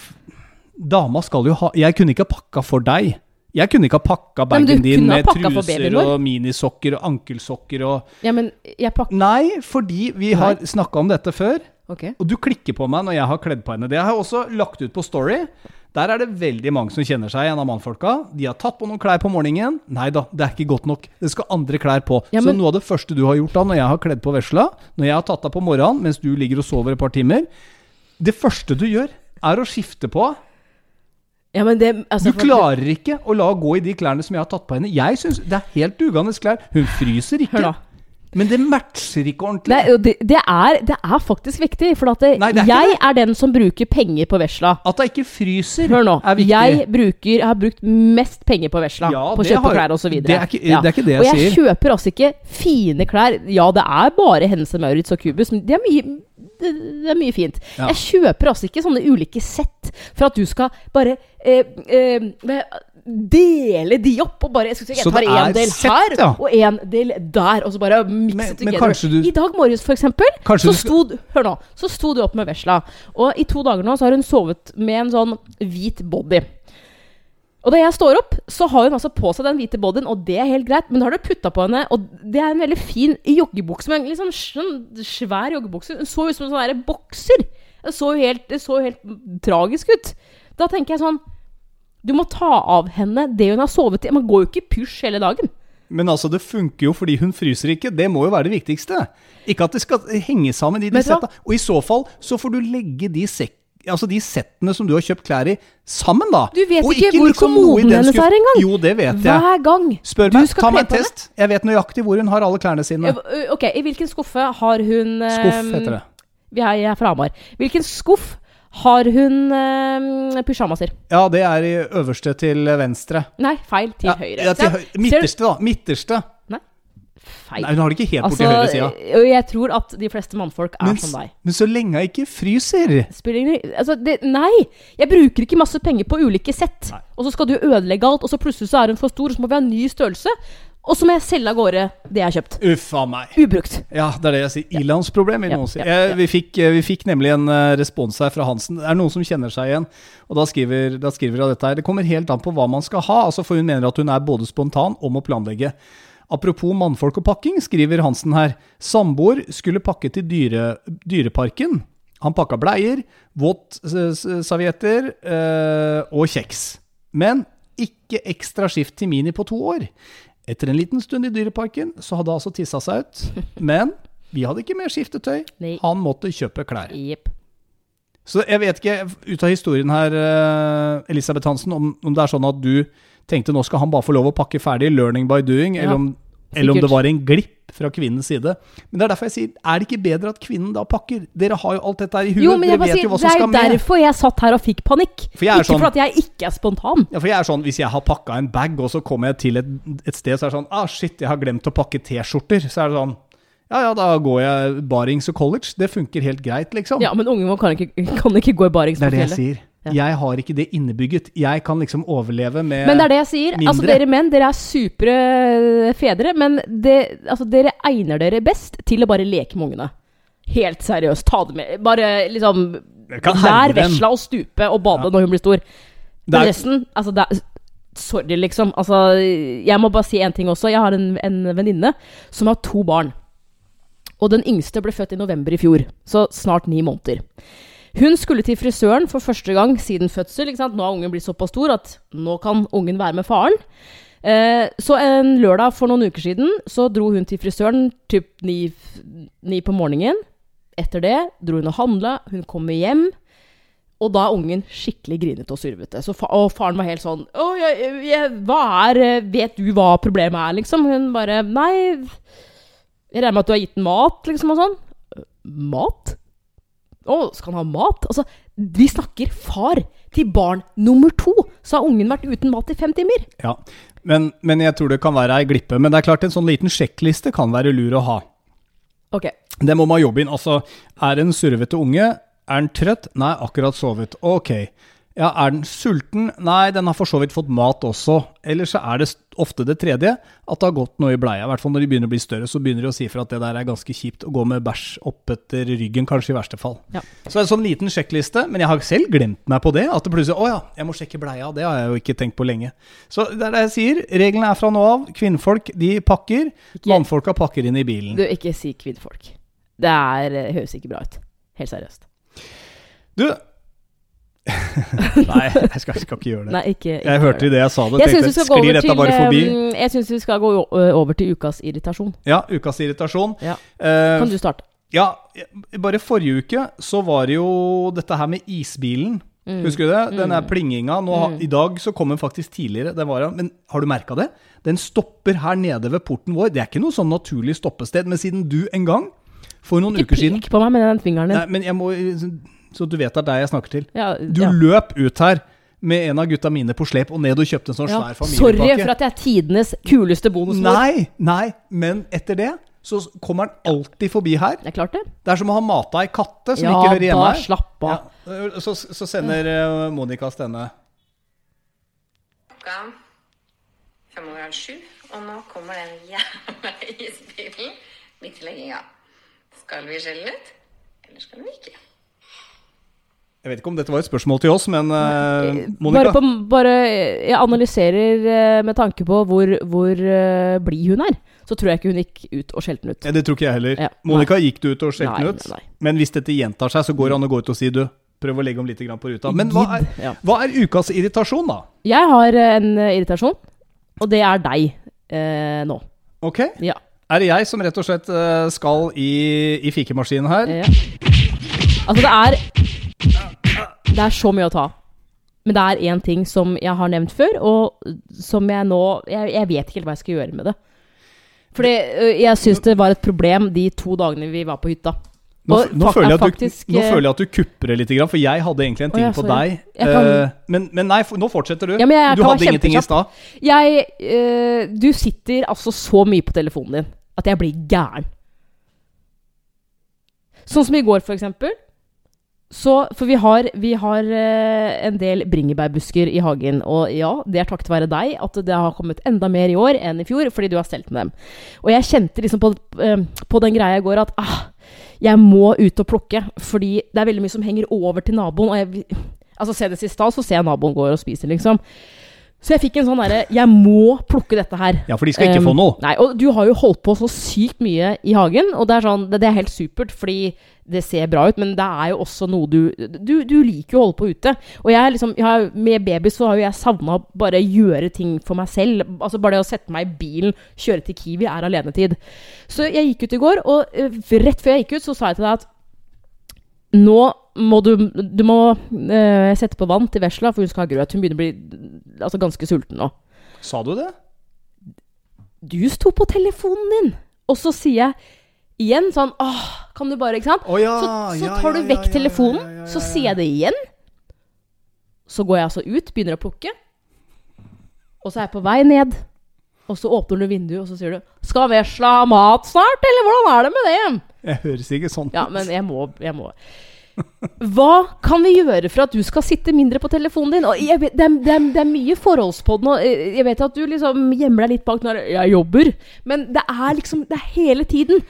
Dama skal jo ha Jeg kunne ikke ha pakka for deg. Jeg kunne ikke ha pakka bagen din med truser og minisokker og ankelsokker og
Ja, men jeg pakker
Nei, fordi vi har snakka om dette før.
Okay.
Og du klikker på meg når jeg har kledd på henne. Det har jeg også lagt ut på Story. Der er det veldig mange som kjenner seg igjen av mannfolka. De har tatt på noen klær på morgenen. Nei da, det er ikke godt nok. Det skal andre klær på.
Ja,
Så noe av det første du har gjort da når jeg har kledd på vesla, når jeg har tatt deg på morgenen mens du ligger og sover et par timer Det første du gjør, er å skifte på.
Ja, men det altså,
Du klarer ikke å la henne gå i de klærne som jeg har tatt på henne. Jeg synes, det er helt dugende klær. Hun fryser
Hør
ikke.
da.
Men det matcher ikke ordentlig.
Nei, det, det, er, det er faktisk viktig, for det,
Nei,
jeg er den som bruker penger på vesla.
At det ikke fryser,
Hør nå.
er viktig.
Jeg bruker, jeg har brukt mest penger på vesla.
Ja,
på å kjøpe
har-
klær osv.
det er ikke- det er ikke det jeg
Og jeg
sier.
kjøper altså ikke fine klær. Ja, det er bare Hennes Maurits og Cubus, men det er mye, det, det er mye fint.
Ja.
Jeg kjøper altså ikke sånne ulike sett for at du skal bare eh, eh, dele de opp og bare Jeg, si, jeg tar
er
del
sett,
her
ja.
og en del der, og så bare mikse together.
du-
I dag morges, for eksempel, så
skal-
sto Hør nå. Så sto du opp med vesla. Og i to dager nå så har hun sovet med en sånn hvit body. Og da jeg står opp, så har hun altså på seg den hvite bodyen, og det er helt greit, men da har du putta på henne, og det er en veldig fin joggebukse, men en litt sånn sånn svær joggebukse. Hun så ut som en sånn bokser. Det så jo helt, helt tragisk ut. Da tenker jeg sånn Du må ta av henne det hun har sovet i. Man går jo ikke i pysj hele dagen.
men altså, det funker jo fordi hun fryser ikke. Det må jo være det viktigste. Ikke at det skal henge sammen i de setta. Og i så fall så får du legge de. Altså de settene som du har kjøpt klær i, sammen, da.
Du vet
Og
ikke hvor
liksom
kommoden hennes er engang.
Jo, det vet jeg.
Hver gang
Spør
du
meg, ta meg en
test. henne.
Jeg vet nøyaktig hvor hun har alle klærne sine.
Ok, i hvilken skuffe har hun
Skuff heter det.
Vi er, jeg er fra Hamar. Hvilken skuff har hun eh, pysjamaser?
Ja, det er i øverste til venstre.
Nei, feil. Til
Ja,
høyre.
Ja, til høy Midterste, da. Midterste.
Feil.
Nei, hun har det ikke helt borti
altså,
høyre sida.
jeg tror at de fleste mannfolk er
Men,
som deg.
men så lenge jeg ikke fryser
Spiller ingen altså, det, Nei! Jeg bruker ikke masse penger på ulike sett. Og så skal du ødelegge alt, og så plutselig så er hun for stor, og så må vi ha en ny størrelse. Og så må jeg selge av gårde det jeg har kjøpt.
Uffa meg.
Ubrukt.
Ja, det er det jeg sier. Ilandsproblem, vil noen si. Jeg- Vi, eh, vi fikk nemlig en eh, respons her fra Hansen. Det er noen som kjenner seg igjen. Og da skriver, da skriver hun dette her. Det kommer helt an på hva man skal ha. Altså For hun mener at hun er både spontan og må planlegge. Apropos mannfolk og pakking, skriver Hansen her. Samboer skulle pakke til dyre, Dyreparken. Han pakka bleier, våtservietter øh, og kjeks. Men ikke ekstra skift til Mini på to år. Etter en liten stund i Dyreparken så hadde altså tissa seg ut. Men vi hadde ikke mer skiftetøy.
Nei.
Han måtte kjøpe klær.
Yep.
Så jeg vet ikke, ut av historien her, eh, Elisabeth Hansen, om, om det er sånn at du tenkte nå skal han bare få lov å pakke ferdig, learning by doing,
Ja,
eller, om, eller om det var en glipp fra kvinnens side. Men det er derfor jeg sier, er det ikke bedre at kvinnen da pakker? Dere har jo alt dette her i huet,
Jo, men jeg
dere vet
sier,
jo hva
det
som
er
skal
jo
med.
derfor jeg satt her og fikk panikk.
For jeg er
ikke
sånn-
for at jeg ikke er spontan.
Ja, for jeg er sånn, Hvis jeg har pakka en bag, og så kommer jeg til et, et sted, så er det sånn Ah, shit, jeg har glemt å pakke T-skjorter. Så er det sånn Ja, ja, da går jeg barings og college. Det funker helt greit, liksom.
Ja, men unge vår kan ikke, kan ikke gå i barings
det er det jeg sier.
Ja.
Jeg har ikke det innebygget. Jeg kan liksom overleve med mindre.
Men det er det jeg sier. Altså, dere menn, dere er supre eh, fedre, men det, altså, dere egner dere best til å bare leke med ungene. Helt seriøst. Ta det med. Bare liksom Lær vesla å stupe og bade
Ja.
når hun blir stor. Men
er-
resten Altså, det er Sorry, liksom. Altså, jeg må bare si en ting også. Jeg har en, en venninne som har to barn. Og den yngste ble født i november i fjor, så snart ni måneder. Hun skulle til frisøren for første gang siden fødsel. Nå har ungen blitt såpass stor at nå kan ungen være med faren. Eh, så en lørdag for noen uker siden så dro hun til frisøren typ ni, ni på morgenen. Etter det dro hun og handla, hun kommer hjem. Og da er ungen skikkelig grinete og survete. Fa og faren var helt sånn Å, jeg, jeg, hva er Vet du hva problemet er, liksom? Hun bare Nei, jeg regner med at du har gitt den mat, liksom, og sånn. Mat? Å, skal han ha mat? Altså, vi snakker far til barn nummer to. Så har ungen vært uten mat i fem timer.
Ja, men, men jeg tror det kan være ei glippe. Men det er klart en sånn liten sjekkliste kan være lur å ha.
Ok.
Det må man jobbe inn. Altså, er det en survete unge? Er den trøtt? Nei, akkurat sovet. Ok. Ja, er den sulten? Nei, den har for så vidt fått mat også. Eller så er det ofte det tredje, at det har gått noe i bleia. I hvert fall når de begynner å bli større, så begynner de å si fra at det der er ganske kjipt å gå med bæsj opp etter ryggen, kanskje i verste fall.
Ja.
Så er en sånn liten sjekkliste, men jeg har selv glemt meg på det. At det plutselig Å ja, jeg må sjekke bleia. Det har jeg jo ikke tenkt på lenge. Så det er det jeg sier. Reglene er fra nå av. Kvinnfolk, de pakker.
Ikke-
Mannfolka pakker inn i bilen.
Du, ikke si kvinnfolk. Det er, høres ikke bra ut. Helt seriøst.
Du Nei, jeg skal, skal ikke gjøre det.
Nei, ikke, ikke
Jeg hørte det jeg sa det,
Jeg
tenkte sklir dette
til
bare forbi?
Jeg synes vi skal gå over til ukas irritasjon.
Ja, ukas irritasjon.
Ja.
Uh,
Kan du starte?
ja, bare forrige uke så var det jo dette her med isbilen.
Mm.
Husker du det? Den der plinginga. Nå,
Mm.
I dag så kom den faktisk tidligere. Den var, men har du merka det? Den stopper her nede ved porten vår. Det er ikke noe sånn naturlig stoppested, men siden du en gang, for noen
Ikke
uker siden
pek på meg med den fingeren din.
Nei, men jeg må Så du vet det er deg jeg snakker til.
Ja,
Du
ja.
løp ut her med en av gutta mine på slep og ned og kjøpte en sånn
Ja.
svær
Sorry for at jeg er tidenes kuleste bonusmor.
Nei, nei, men etter det så kommer han alltid forbi her.
Det er klart det.
Det er som å ha mata ei katte som
Ja,
ikke hører hjemme
da
her.
slapp av.
Ja. Så, så sender eh, Monica denne.
klokka fem over halv sju, og nå kommer den jævla isbilen midt i legginga. Skal vi skjelle den ut, eller skal vi ikke?
Jeg vet ikke om dette var et spørsmål til oss, men uh, Monica
Bare, på, bare Jeg analyserer uh, med tanke på hvor, hvor uh, blid hun er. Så tror jeg ikke hun gikk ut og skjelte den ut.
ja, Det tror ikke jeg heller.
Ja,
Monica gikk du ut og skjelte den ut.
nei, nei.
Men hvis dette gjentar seg, så går det an å gå ut og si du, prøv å legge om litt på ruta. Men hva er,
ja.
hva er ukas irritasjon, da?
Jeg har eh, en eh, irritasjon, og det er deg, eh, nå.
Ok.
Ja.
Er det jeg som rett og slett eh, skal i, i fikemaskinen her?
ja. Altså, det er Det er så mye å ta. Men det er én ting som jeg har nevnt før, og som jeg nå Jeg, jeg vet ikke helt hva jeg skal gjøre med det. Fordi jeg syns det var et problem de to dagene vi var på hytta.
Nå, nå, føler, jeg
er
at du,
faktisk,
nå føler jeg at du kupper det litt, for jeg hadde egentlig en
Å
ting
ja,
på deg.
Kan-
Eh, men, men nei, nå fortsetter du.
Ja, jeg
du hadde ingenting i stad.
Jeg ø, Du sitter altså så mye på telefonen din at jeg blir gæren. Sånn som i går, for eksempel. Så, for vi har, vi har eh, en del bringebærbusker i hagen. Og ja, det er takket være deg at det har kommet enda mer i år enn i fjor, fordi du har stelt med dem. Og jeg kjente liksom på, eh, på den greia i går at ah, jeg må ut og plukke, fordi det er veldig mye som henger over til naboen. Og jeg, altså, senest i stad så ser jeg naboen går og spiser, liksom. Så jeg fikk en sånn derre Jeg må plukke dette her.
Ja, for de skal ikke
Um,
få noe.
Nei, og du har jo holdt på så sykt mye i hagen, og det er sånn Det, det er helt supert, fordi det ser bra ut, men det er jo også noe du Du, du liker jo å holde på ute. Og jeg liksom jeg har, Med baby så har jo jeg savna bare gjøre ting for meg selv. Altså Bare det å sette meg i bilen, kjøre til Kiwi, er alenetid. Så jeg gikk ut i går, og eh, rett før jeg gikk ut, så sa jeg til deg at nå må du Du må eh, sette på vann til vesla, for hun skal ha grøt. Hun begynner å bli altså, ganske sulten nå.
Sa du det?
Du sto på telefonen din! Og så sier jeg igjen sånn Åh, kan du bare Ikke sant?
Oh, ja,
så så
ja,
tar
ja,
du vekk
ja, ja,
telefonen,
ja, ja, ja,
så
ja.
sier jeg det igjen. Så går jeg altså ut, begynner å plukke. Og så er jeg på vei ned. Og så åpner du vinduet, og så sier du 'Skal vesla ha mat snart, eller hvordan er det med det?'
Jeg høres ikke sånn ut.
Ja, men jeg må, jeg må. Hva kan vi gjøre for at du skal sitte mindre på telefonen din? Vet, det, er, det, er, det er mye forholdspodden, og eh, jeg vet at du liksom gjemmer deg litt bak når jeg jobber, men det er liksom Det er hele tiden.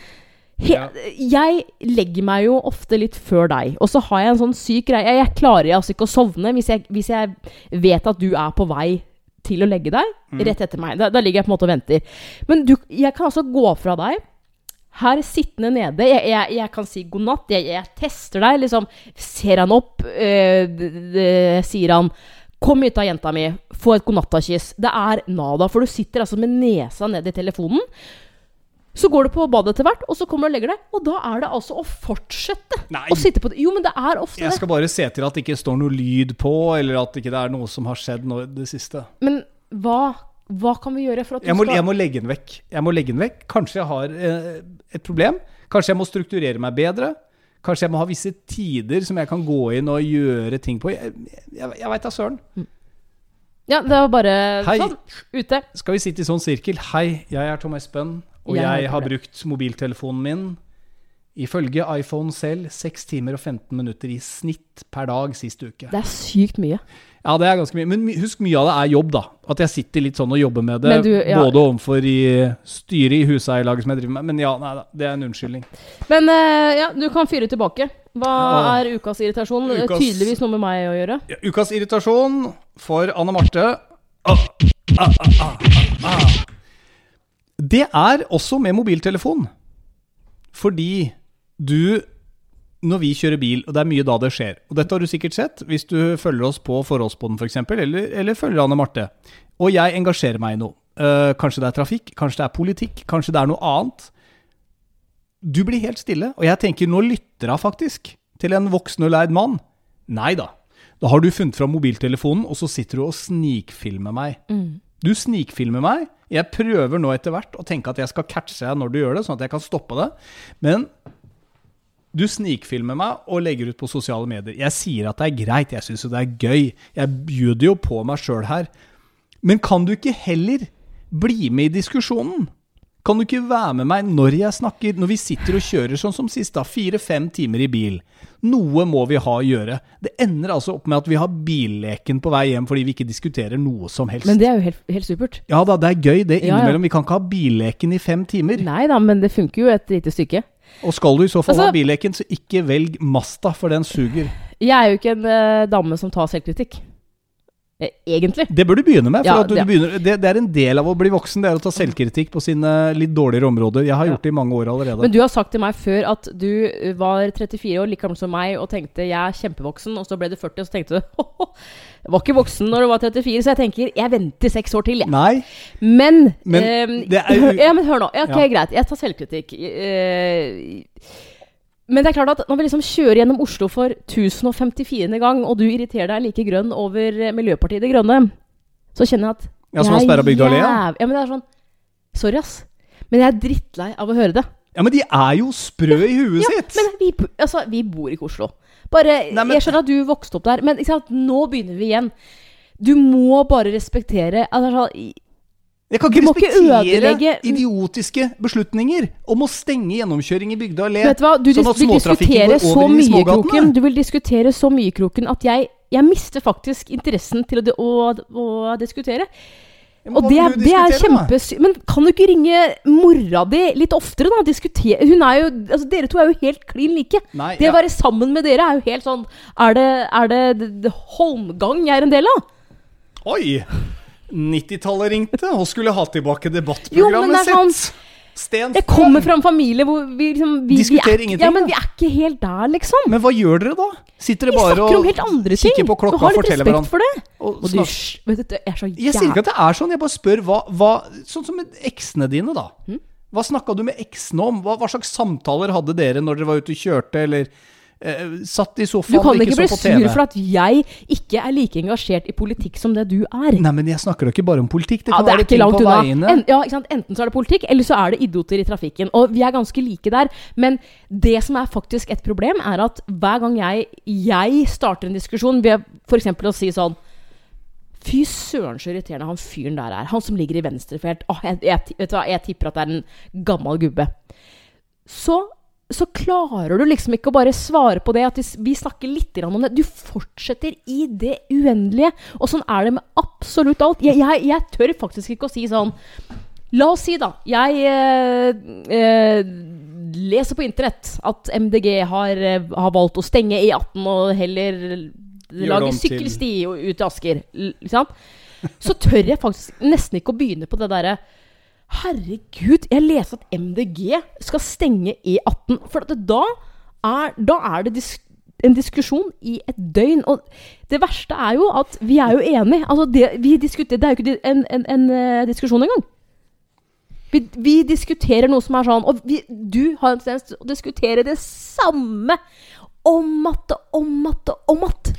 He,
Ja.
Jeg legger meg jo ofte litt før deg, og så har jeg en sånn syk greie. Jeg, jeg klarer altså ikke å sovne hvis jeg, hvis jeg vet at du er på vei til å legge deg rett etter meg. Da, da ligger jeg på en måte og venter. Men du, jeg kan altså gå fra deg her sittende nede, jeg, jeg, jeg kan si god natt, jeg, jeg tester deg, liksom. Ser han opp, øh, d- d- sier han Kom hit da, jenta mi, få et godnattakyss. Det er nada, for du sitter altså med nesa ned i telefonen. Så går du på badet etter hvert, og så kommer du og legger deg. Og da er det altså å fortsette
Nei.
å sitte på det. Jo, men det er ofte det.
Jeg skal bare se til at det ikke står noe lyd på, eller at ikke det er noe som har skjedd nå i det siste.
Men hva, hva kan vi gjøre for at du
Jeg må,
skal
jeg må legge den vekk. Jeg må legge den vekk. Kanskje jeg har eh, et problem. Kanskje jeg må strukturere meg bedre. Kanskje jeg må ha visse tider som jeg kan gå inn og gjøre ting på. Jeg, jeg, jeg veit da søren.
Ja, det var bare
Hei.
sånn. Ute.
Skal vi sitte i sånn sirkel? Hei, jeg er Tom Espen, og
Jeg
jeg, har
problem.
brukt mobiltelefonen min ifølge iPhone selv 6 timer og 15 minutter i snitt per dag sist uke.
Det er sykt mye.
Ja, det er ganske mye. Men husk, mye av det er jobb, da. At jeg sitter litt sånn og jobber med det.
Du, ja.
Både overfor i styret i huseierlaget som jeg driver med. Men ja, nei da. Det er en unnskyldning.
Men uh, ja, du kan fyre tilbake. Hva
ja.
er ukas irritasjon?
Ukas-
Tydeligvis noe med meg å gjøre.
Ja, ukas irritasjon for Anne Marte ah, ah, ah, ah, ah. Det er også med mobiltelefon. Fordi du Når vi kjører bil, og det er mye da det skjer Og dette har du sikkert sett hvis du følger oss på Forholdsboden f.eks., eller, eller følger Anne Marte. Og jeg engasjerer meg i noe. Uh, kanskje det er trafikk, kanskje det er politikk, kanskje det er noe annet. Du blir helt stille, og jeg tenker nå lytter hun faktisk til en voksen og leid mann. Nei da. Da har du funnet fram mobiltelefonen, og så sitter du og snikfilmer meg. Du snikfilmer meg. Jeg prøver nå etter hvert å tenke at jeg skal catche deg når du gjør det, sånn at jeg kan stoppe det. Men du snikfilmer meg og legger ut på sosiale medier. Jeg sier at det er greit, jeg syns jo det er gøy. Jeg bjuder jo på meg sjøl her. Men kan du ikke heller bli med i diskusjonen? Kan du ikke være med meg når jeg snakker, når vi sitter og kjører sånn som sist, da, fire-fem timer i bil? Noe må vi ha å gjøre. Det ender altså opp med at vi har billeken på vei hjem fordi vi ikke diskuterer noe som helst.
Men det er jo helt, helt supert.
Ja da, det er gøy det
Ja, ja.
Vi kan ikke ha billeken i fem timer.
Nei da, men det funker jo et lite stykke.
Og skal du i så fall
Altså-
ha billeken, så ikke velg Masta, for den suger.
Jeg er jo ikke en eh, dame som tar selvkritikk. Eh, Egentlig.
Det bør du begynne med. For
Ja,
at du,
det-
du begynner, det, det er en del av å bli voksen. Det er å ta selvkritikk på sine litt dårligere områder. Jeg har gjort det i mange år allerede.
Men du har sagt til meg før at du eh, var 34 år, like gammel som meg, og tenkte jeg er kjempevoksen, og så ble du 40, og så tenkte du jeg var ikke voksen når du var 34, så jeg tenker jeg venter seks år til, jeg.
Nei,
Men,
Men eh, er
ja, men hør nå. Ja, ok,
Ja.
greit. Jeg tar selvkritikk. Eh, men det er klart at når vi liksom kjører gjennom Oslo for 1054. gang, og du irriterer deg like grønn over Miljøpartiet De Grønne, så kjenner jeg at
Ja, som har
er
Bygdøy Allé, ja.
men det er sånn Sorry, ass. Men jeg er drittlei av å høre det.
ja, men de er jo sprø i huet
Ja,
sitt!
men vi, altså, vi bor ikke i Oslo. Bare,
Nei, men-
Jeg skjønner at du vokste opp der, men sant? nå begynner vi igjen. Du må bare respektere altså,
Jeg kan ikke respektere idiotiske beslutninger om å stenge gjennomkjøring i Bygdøy allé.
Vet du hva, du
sånn at
vil diskutere så mye. Kroken. Du vil diskutere så mye, Kroken, at jeg, jeg mister faktisk interessen til å, å, å diskutere.
Men
Og det, er- det er kjempesy... Men kan du ikke ringe mora di litt oftere, da? Diskutere Hun er jo Altså, dere to er jo helt klin like.
Nei,
det å være sammen med dere er jo helt sånn Er det, er det, d- d- Holmgang jeg er en del av?
Oi! 90-tallet ringte og skulle ha tilbake debattprogrammet
sånn-
sitt. Sten
Jeg kommer fra en familie hvor vi liksom vi,
Diskuterer
vi er,
ingenting,
Ja, men vi er ikke helt der, liksom.
Men hva gjør dere da? Sitter dere bare og kikker på klokka og forteller hverandre
for det.
og
Og du, vet du, så
Jeg sier ikke at det er sånn, jeg bare spør hva, hva Sånn som med eksene dine, da.
Hm?
Hva snakka du med eksene om? Hva, hva slags samtaler hadde dere når dere var ute og kjørte, eller satt i
Du
sofaen
kan
og
ikke
ikke
bli
så på TV?
sur for at jeg ikke er like engasjert i politikk som det du er.
Nei, men jeg snakker da ikke bare om politikk. Det
Ja, det er
være
ikke
ting
langt
på
unna.
veiene.
En, ja, ikke sant? Enten så er det politikk, eller så er det idioter i trafikken. Og vi er ganske like der. Men det som er faktisk et problem, er at hver gang jeg, jeg starter en diskusjon ved f.eks. å si sånn Fy søren så irriterende han fyren der er. Han som ligger i venstrefelt. Jeg, jeg, vet jeg tipper at det er en gammel gubbe. Så, så klarer du liksom ikke å bare svare på det, at vi, snakker litt om det. Du fortsetter i det uendelige. Og sånn er det med absolutt alt. Jeg, jeg, jeg tør faktisk ikke å si sånn La oss si, da. Jeg eh, eh, leser på internett at MDG har, eh, har valgt å stenge E18 og heller lage sykkelsti ut til Asker. Ikke sant? Så tør jeg faktisk nesten ikke å begynne på det derre Herregud, jeg leser at MDG skal stenge E18. For at da, er, da er det dis en diskusjon i et døgn. Og det verste er jo at vi er jo enige. Altså det, det er jo ikke en, en, en eh, diskusjon engang. Vi, vi diskuterer noe som er sånn Og vi, du har en tendens til å diskutere det samme om att og om att og om att.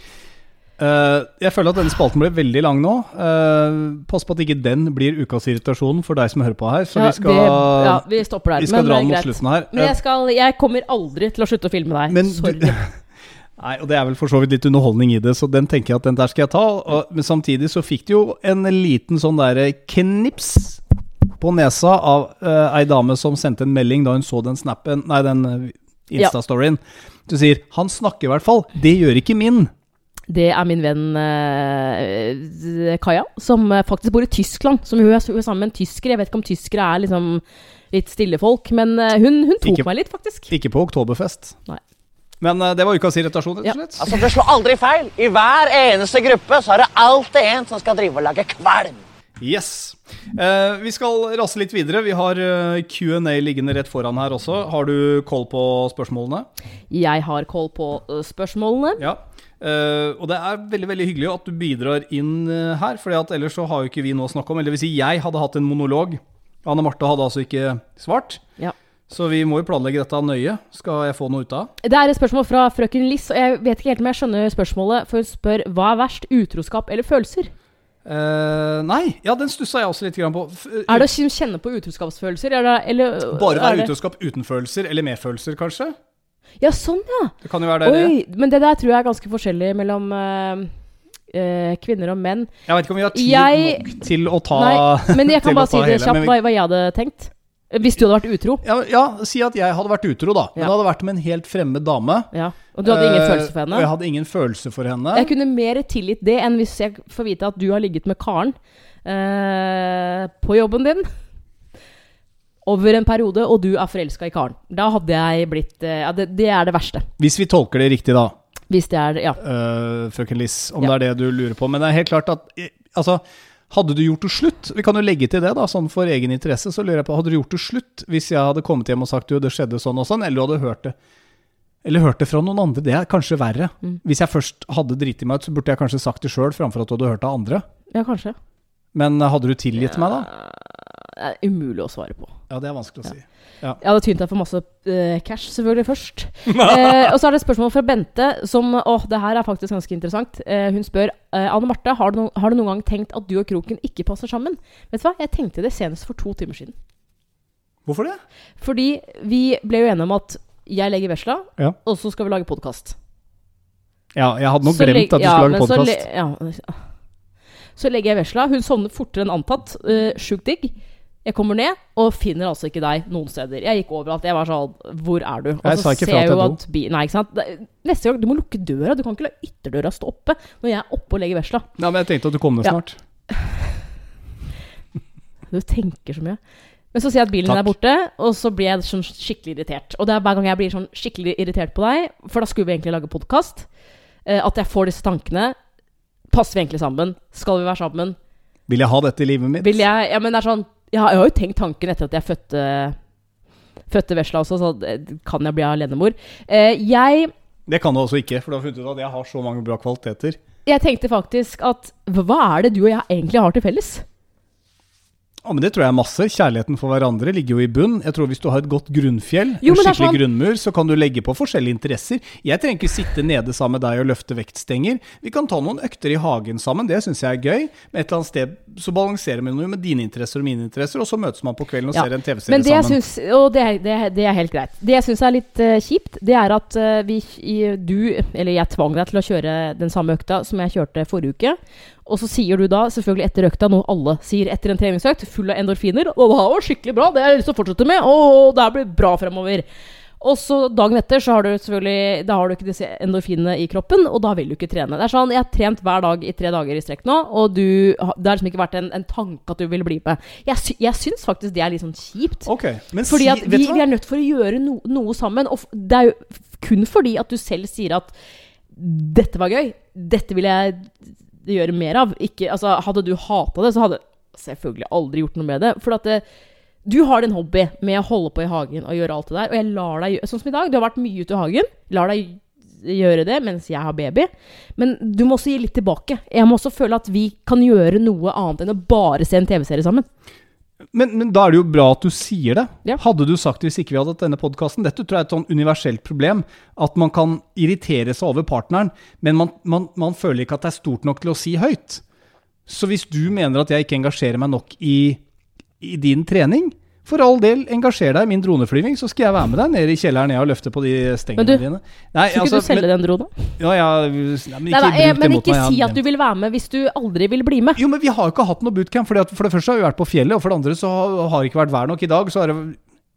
Eh, jeg føler at denne spalten ble veldig lang nå. Uh, pass på at ikke den blir ukas irritasjon for deg som hører på her. Så
Ja,
vi skal,
vi, ja, vi stopper der.
vi skal
men
dra den mot slutten her.
Men jeg, skal, jeg kommer aldri til å slutte å filme deg.
Men
Sorry.
du, Nei, og det er vel for så vidt litt underholdning i det, så den tenker jeg at den der skal jeg ta. Og, men samtidig så fikk du jo en liten sånn derre knips på nesa av uh, ei dame som sendte en melding da hun så den snappen, nei, den eh, Insta-storyen. Du sier 'han snakker i hvert fall'. Det gjør ikke min.
Det er min venn eh, Kaja, som faktisk bor i Tyskland. Som hun er, hun er sammen med en tysker. Jeg vet ikke om tyskere er liksom litt stille folk, men eh, hun, hun tok
Ikke-
meg litt, faktisk.
Ikke på Oktoberfest.
Nei.
Men eh, det var ukas irritasjon, rett
Ja.
og slett.
Altså, Det slår aldri feil. I hver eneste gruppe så er det alltid en som skal drive og lage kvalm.
Yes. Eh, vi skal rase litt videre. Vi har eh, Q&A liggende rett foran her også. Har du koll på spørsmålene?
Jeg har koll på spørsmålene.
Ja. Eh, og det er veldig veldig hyggelig at du bidrar inn uh, her, for ellers så har jo ikke vi noe å snakke om. Eller hvis si, jeg hadde hatt en monolog. Anne Marte hadde altså ikke svart.
Ja.
Så vi må jo planlegge dette nøye. Skal jeg få noe ut av?
Det er et spørsmål fra frøken Liss, og jeg vet ikke helt om jeg skjønner spørsmålet, for hun spør hva er verst, utroskap eller følelser?
Uh, nei, ja, den stussa jeg også litt grann på.
Er det å kjenne på utroskapsfølelser, eller, eller
Bare være utroskap uten følelser, eller med følelser, kanskje?
Ja, sånn, ja.
Det kan jo være det. det.
Men det der tror jeg er ganske forskjellig mellom uh, uh, kvinner og menn.
Jeg vet ikke om vi har tid
Jeg-
nok til å ta
Nei, men jeg kan bare si det
hele,
kjapt
vi-
hva, hva jeg hadde tenkt. Hvis du hadde vært utro.
Ja, ja, si at jeg hadde vært utro, da. Men
Ja.
det hadde vært med en helt fremmed dame.
Ja. Og du hadde ingen
Eh,
følelse for henne?
Og jeg hadde ingen følelse for henne.
Jeg kunne mer tilgitt det enn hvis jeg får vite at du har ligget med Karen på jobben din over en periode, og du er forelska i Karen. Da hadde jeg blitt eh, Ja, det, det er det verste.
Hvis vi tolker det riktig, da.
Hvis det er Ja.
Uh, frøken Liss, om
Ja.
det er det du lurer på. Men det er helt klart at eh, Altså, hadde du gjort det slutt Vi kan jo legge til det, da, sånn for egen interesse. Så lurer jeg på, hadde du gjort det slutt hvis jeg hadde kommet hjem og sagt jo, det skjedde sånn og sånn, eller du hadde hørt det eller hørt det fra noen andre. Det er kanskje verre.
Mm.
Hvis jeg først hadde driti meg ut, så burde jeg kanskje sagt det sjøl, framfor at du hadde hørt det av andre.
ja, kanskje.
Men hadde du tilgitt meg, da?
Er umulig å svare på.
Ja, det er vanskelig å si.
Jeg hadde tynt deg for masse uh, cash, selvfølgelig, først. eh, og så er det et spørsmål fra Bente, som Åh, det her er faktisk ganske interessant. Eh, hun spør eh, Anne Marte, har du, no har du noen gang tenkt at du og Kroken ikke passer sammen? Vet du hva, jeg tenkte det senest for to timer siden.
Hvorfor det?
Fordi vi ble jo enige om at jeg legger vesla,
Ja.
og så skal vi lage podkast.
Ja, jeg hadde nok glemt at du skulle lage
så, le- ja, så legger jeg vesla. Hun sovner fortere enn antatt. Uh, Sjukt digg. Jeg kommer ned og finner altså ikke deg noen steder. Jeg gikk overalt. Jeg var sånn Hvor er du? Og
Jeg
så
sa ikke
ser
fra til
at bi Nei, ikke sant. Neste gang, du må lukke døra. Du kan ikke la ytterdøra stå oppe når jeg er oppe og legger vesla.
Nei, men jeg tenkte at du kom ned
Ja.
snart.
Du tenker så mye. Men så ser jeg at bilen din er borte, og så blir jeg sånn skikkelig irritert. Og det er hver gang jeg blir sånn skikkelig irritert på deg, for da skulle vi egentlig lage podkast, at jeg får disse tankene. Passer vi egentlig sammen? Skal vi være sammen?
Vil jeg ha dette i livet mitt?
Vil jeg Ja, men det er sånn Har, jeg har jo tenkt tanken etter at jeg fødte Fødte vesla også, så kan jeg bli alenemor. Eh, jeg
Det kan du også ikke, for du har funnet ut at jeg har så mange bra kvaliteter.
jeg tenkte faktisk at Hva er det du og jeg egentlig har til felles?
Ja, men Det tror jeg er masse. Kjærligheten for hverandre ligger jo i bunn. Jeg tror Hvis du har et godt grunnfjell,
Jo,
en skikkelig
sånn-
grunnmur, så kan du legge på forskjellige interesser. Jeg trenger ikke sitte nede sammen med deg og løfte vektstenger. Vi kan ta noen økter i hagen sammen, det syns jeg er gøy. Men et eller annet sted så balanserer man jo med dine interesser og mine interesser, og så møtes man på kvelden og
Ja.
ser en TV-serie sammen.
syns, og det, det, det er helt greit. Det jeg syns er litt uh, kjipt, det er at uh, vi, i, du, eller jeg tvang deg til å kjøre den samme økta som jeg kjørte forrige uke. Og så sier du da, selvfølgelig etter økta, noe alle sier etter en treningsøkt, full av endorfiner. Og det var skikkelig bra, det har jeg lyst til å fortsette med.' og det her blir bra fremover'. Og så dagen etter så har du selvfølgelig Da har du ikke disse endorfinene i kroppen, og da vil du ikke trene. Det er sånn, Jeg har trent hver dag i tre dager i strekk nå, og du, det har liksom ikke vært en, en tanke at du ville bli med. Jeg, sy, jeg syns faktisk det er litt sånn kjipt.
Ok, men
Fordi at vi, vi er nødt for å gjøre no, noe sammen. Og det er jo kun fordi at du selv sier at 'dette var gøy', 'dette vil jeg gjøre mer av'. Ikke, altså, hadde du hata det, så hadde jeg selvfølgelig aldri gjort noe med det. For at det, du har din hobby med å holde på i hagen og gjøre alt det der. Og jeg lar deg gjøre Sånn som i dag, du har vært mye ute i hagen. Lar deg gjøre det mens jeg har baby. Men du må også gi litt tilbake. Jeg må også føle at vi kan gjøre noe annet enn å bare se en TV-serie sammen.
Men, men da er det jo bra at du sier det.
Ja.
Hadde du sagt det hvis ikke vi hadde hatt denne podkasten Dette tror jeg er et sånn universelt problem. At man kan irritere seg over partneren, men man, man, man føler ikke at det er stort nok til å si høyt. Så hvis du mener at jeg ikke engasjerer meg nok i, i din trening, for all del, engasjer deg i min droneflyving, så skal jeg være med deg ned i kjelleren jeg og løfte på de stengene
Men du,
dine. Nei,
Skal ikke
altså,
du selge
men,
den dronen?
ja, ja, nei, men ikke
Nei, nei, men ikke si at du vil være med hvis du aldri vil bli med.
jo, men vi har jo ikke hatt noe bootcamp. Fordi for det første har vi vært på fjellet, og for det andre så har har det ikke vært vær nok. I dag så har det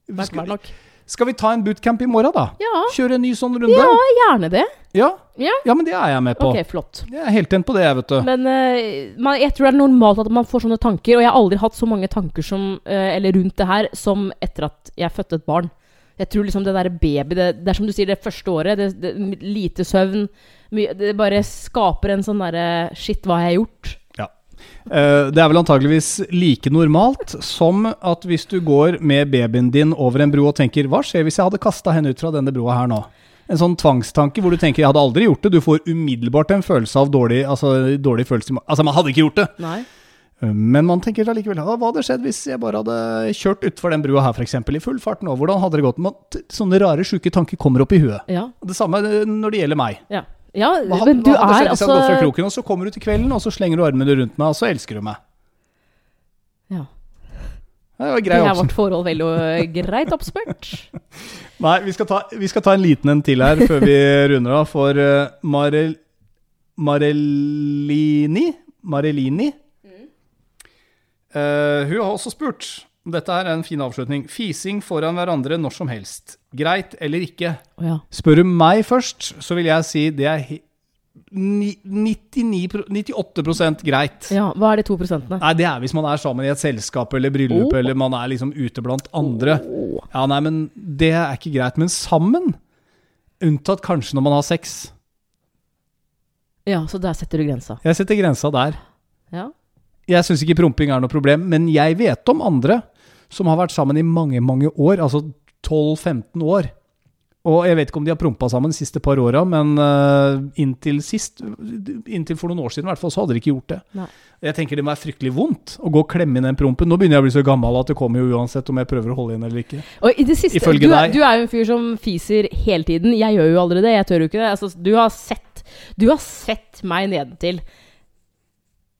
Vært vær nok.
Skal vi ta en bootcamp i morgen, da?
Ja.
Kjøre en ny sånn runde?
Ja, gjerne det.
Ja,
Ja.
ja, men det er jeg med på.
Ok, flott.
Jeg er helt enig på det, jeg, vet du.
Men uh, man, jeg tror det er normalt at man får sånne tanker, og jeg har aldri hatt så mange tanker som, uh, eller rundt det her som etter at jeg fødte et barn. Jeg tror liksom det der baby det, det er som du sier, det første året, det, det, lite søvn mye, Det bare skaper en sånn derre Shit, hva har jeg gjort?
Eh, Det er vel antageligvis like normalt som at hvis du går med babyen din over en bro og tenker Hva skjer hvis jeg hadde kasta henne ut fra denne broa her nå? En sånn tvangstanke hvor du tenker jeg hadde aldri gjort det. Du får umiddelbart en følelse av dårlig Altså, dårlig følelse Altså, man hadde ikke gjort det!
Nei.
Eh, Men man tenker allikevel hva hadde skjedd hvis jeg bare hadde kjørt utfor den brua her eksempel, i full fart nå? Hvordan hadde det gått? Man, sånne rare, sjuke tanker kommer opp i huet.
Ja.
Det samme eh, når det gjelder meg.
Ja, ja men du
hva
er
altså gått fra kroken, og så kommer du til kvelden, og så slenger du armene rundt meg, og så elsker du meg?
ja.
Det var grei
er vårt forhold veldig eh, greit oppspurt.
Nei, vi skal, ta, vi skal ta en liten en til her før vi runder av. For uh, Marel, Marellini Marellini Uh, Hun har også spurt Dette er en fin avslutning. Fising foran hverandre når som helst. Greit eller ikke?
Oh, ja.
Spør du meg først, så vil jeg si det er 99, 98% greit.
ja. Hva er de to prosentene?
Nei, det er hvis man er sammen i et selskap eller bryllup,
Oh.
eller man er liksom ute blant andre. Ja, nei, men det er ikke greit. Men sammen, unntatt kanskje når man har sex,
Ja, så der setter du grensa.
Jeg setter grensa der.
Ja.
Jeg syns ikke promping er noe problem, men jeg vet om andre som har vært sammen i mange, mange år, altså 12-15 år. Og jeg vet ikke om de har prompa sammen de siste par åra, men eh, inntil sist, inntil for noen år siden i hvert fall, så hadde de ikke gjort det.
Nei.
Jeg tenker det må være fryktelig vondt å gå og klemme inn den prompen. Nå begynner jeg å bli så gammel at det kommer jo uansett om jeg prøver å holde igjen eller ikke.
Og i det siste,
Ifølge
du,
deg.
du er jo en fyr som fiser hele tiden. Jeg gjør jo aldri det. Jeg tør jo ikke det. Altså, du, har sett, du har sett meg nedentil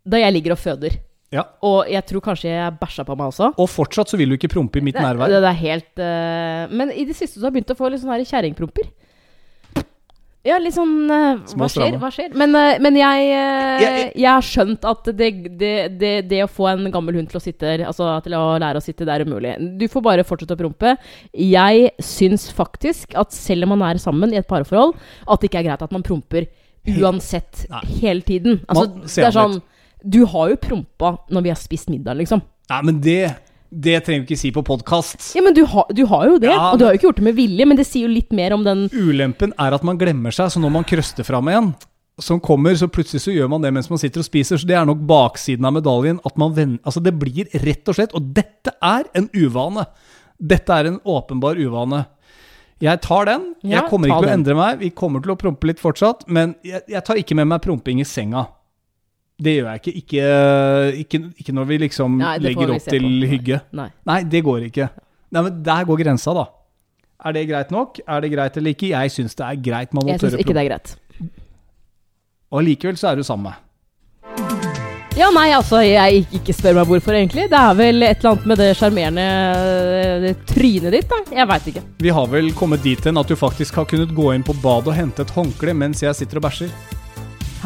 da jeg ligger og føder.
Ja.
Og jeg tror kanskje jeg bæsja på meg også.
Og fortsatt så vil du ikke prompe i mitt nærvær.
det, det er helt uh, Men i det siste så har jeg begynt å få litt sånne her kjerringpromper. Ja, litt sånn uh,
Små
Hva skjer? Hva skjer? Men, uh, men jeg,
Jeg-
jeg har skjønt at det, det, det, det å få en gammel hund til å sitte Altså til å lære å sitte, det er umulig. Du får bare fortsette å prompe. Jeg syns faktisk at selv om man er sammen i et parforhold, at det ikke er greit at man promper uansett
Nei.
hele tiden. Altså,
Man
det er
sånn
sånn Du har jo prompa når vi har spist middag, liksom.
Nei, men det, det trenger vi ikke si på podkast.
Ja, men du, har- du har jo det,
Ja,
og du har jo ikke gjort det med vilje, men det sier jo litt mer om den
Ulempen er at man glemmer seg, så når man krøster fram en som kommer, så plutselig så gjør man det mens man sitter og spiser. Så det er nok baksiden av medaljen. At man ven- altså det blir rett og slett Og dette er en uvane. Dette er en åpenbar uvane. Jeg tar den. Jeg kommer ikke til å endre meg. Vi kommer til å prompe litt fortsatt. Men jeg, jeg tar ikke med meg promping i senga. Det gjør jeg ikke. Ikke, ikke, ikke når vi liksom
Nei,
legger
vi
opp til
på.
Hygge.
Nei.
Nei, det går ikke. Nei, men Der går grensa, da. Er det greit nok? Er det greit eller ikke? Jeg syns det er greit. Man må
Jeg syns
tørre
ikke det er greit.
Og allikevel så er du sammen med.
Ja, nei, altså, jeg ikke spør meg hvorfor, egentlig. Det er vel et eller annet med det sjarmerende eh, trynet ditt, da. Jeg veit ikke.
Vi har vel kommet dit hen at du faktisk har kunnet gå inn på badet og hente et håndkle mens jeg sitter og bæsjer.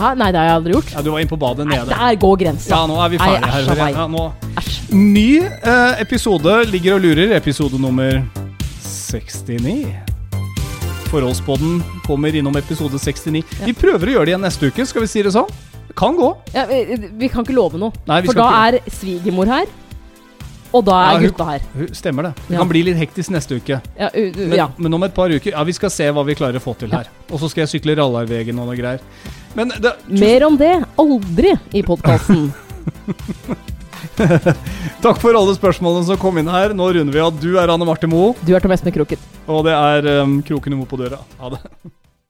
Hæ? Nei, det har jeg aldri gjort.
Ja, du var inne på badet nede.
der går grensa.
Ja, nå er vi
Nei,
ferdige her.
nei.
Ja, nå.
Æsj.
Ny eh, episode ligger og lurer. Episode nummer 69. Forholdspodden kommer innom episode 69. Vi prøver å gjøre det igjen neste uke, skal vi si det sånn? Kan gå.
Ja, vi, vi kan ikke love noe.
Nei, vi
For
skal
da
ikke.
er svigermor her, og da er
Ja, hun-
gutta her.
Stemmer det. Det
Ja.
kan bli litt hektisk neste uke.
Ja, u, u,
Men,
ja.
men om et par uker Ja, vi skal se hva vi klarer å få til her. Og så skal jeg sykle Rallarvegen og noe greier. Men det,
Mer om det aldri i podkasten.
takk for alle spørsmålene som kom inn her. Nå runder vi av. Du er Anne Marte Moe,
Du er Tom Espen Kroken.
og det er um, Kroken Mo på døra. Ha det.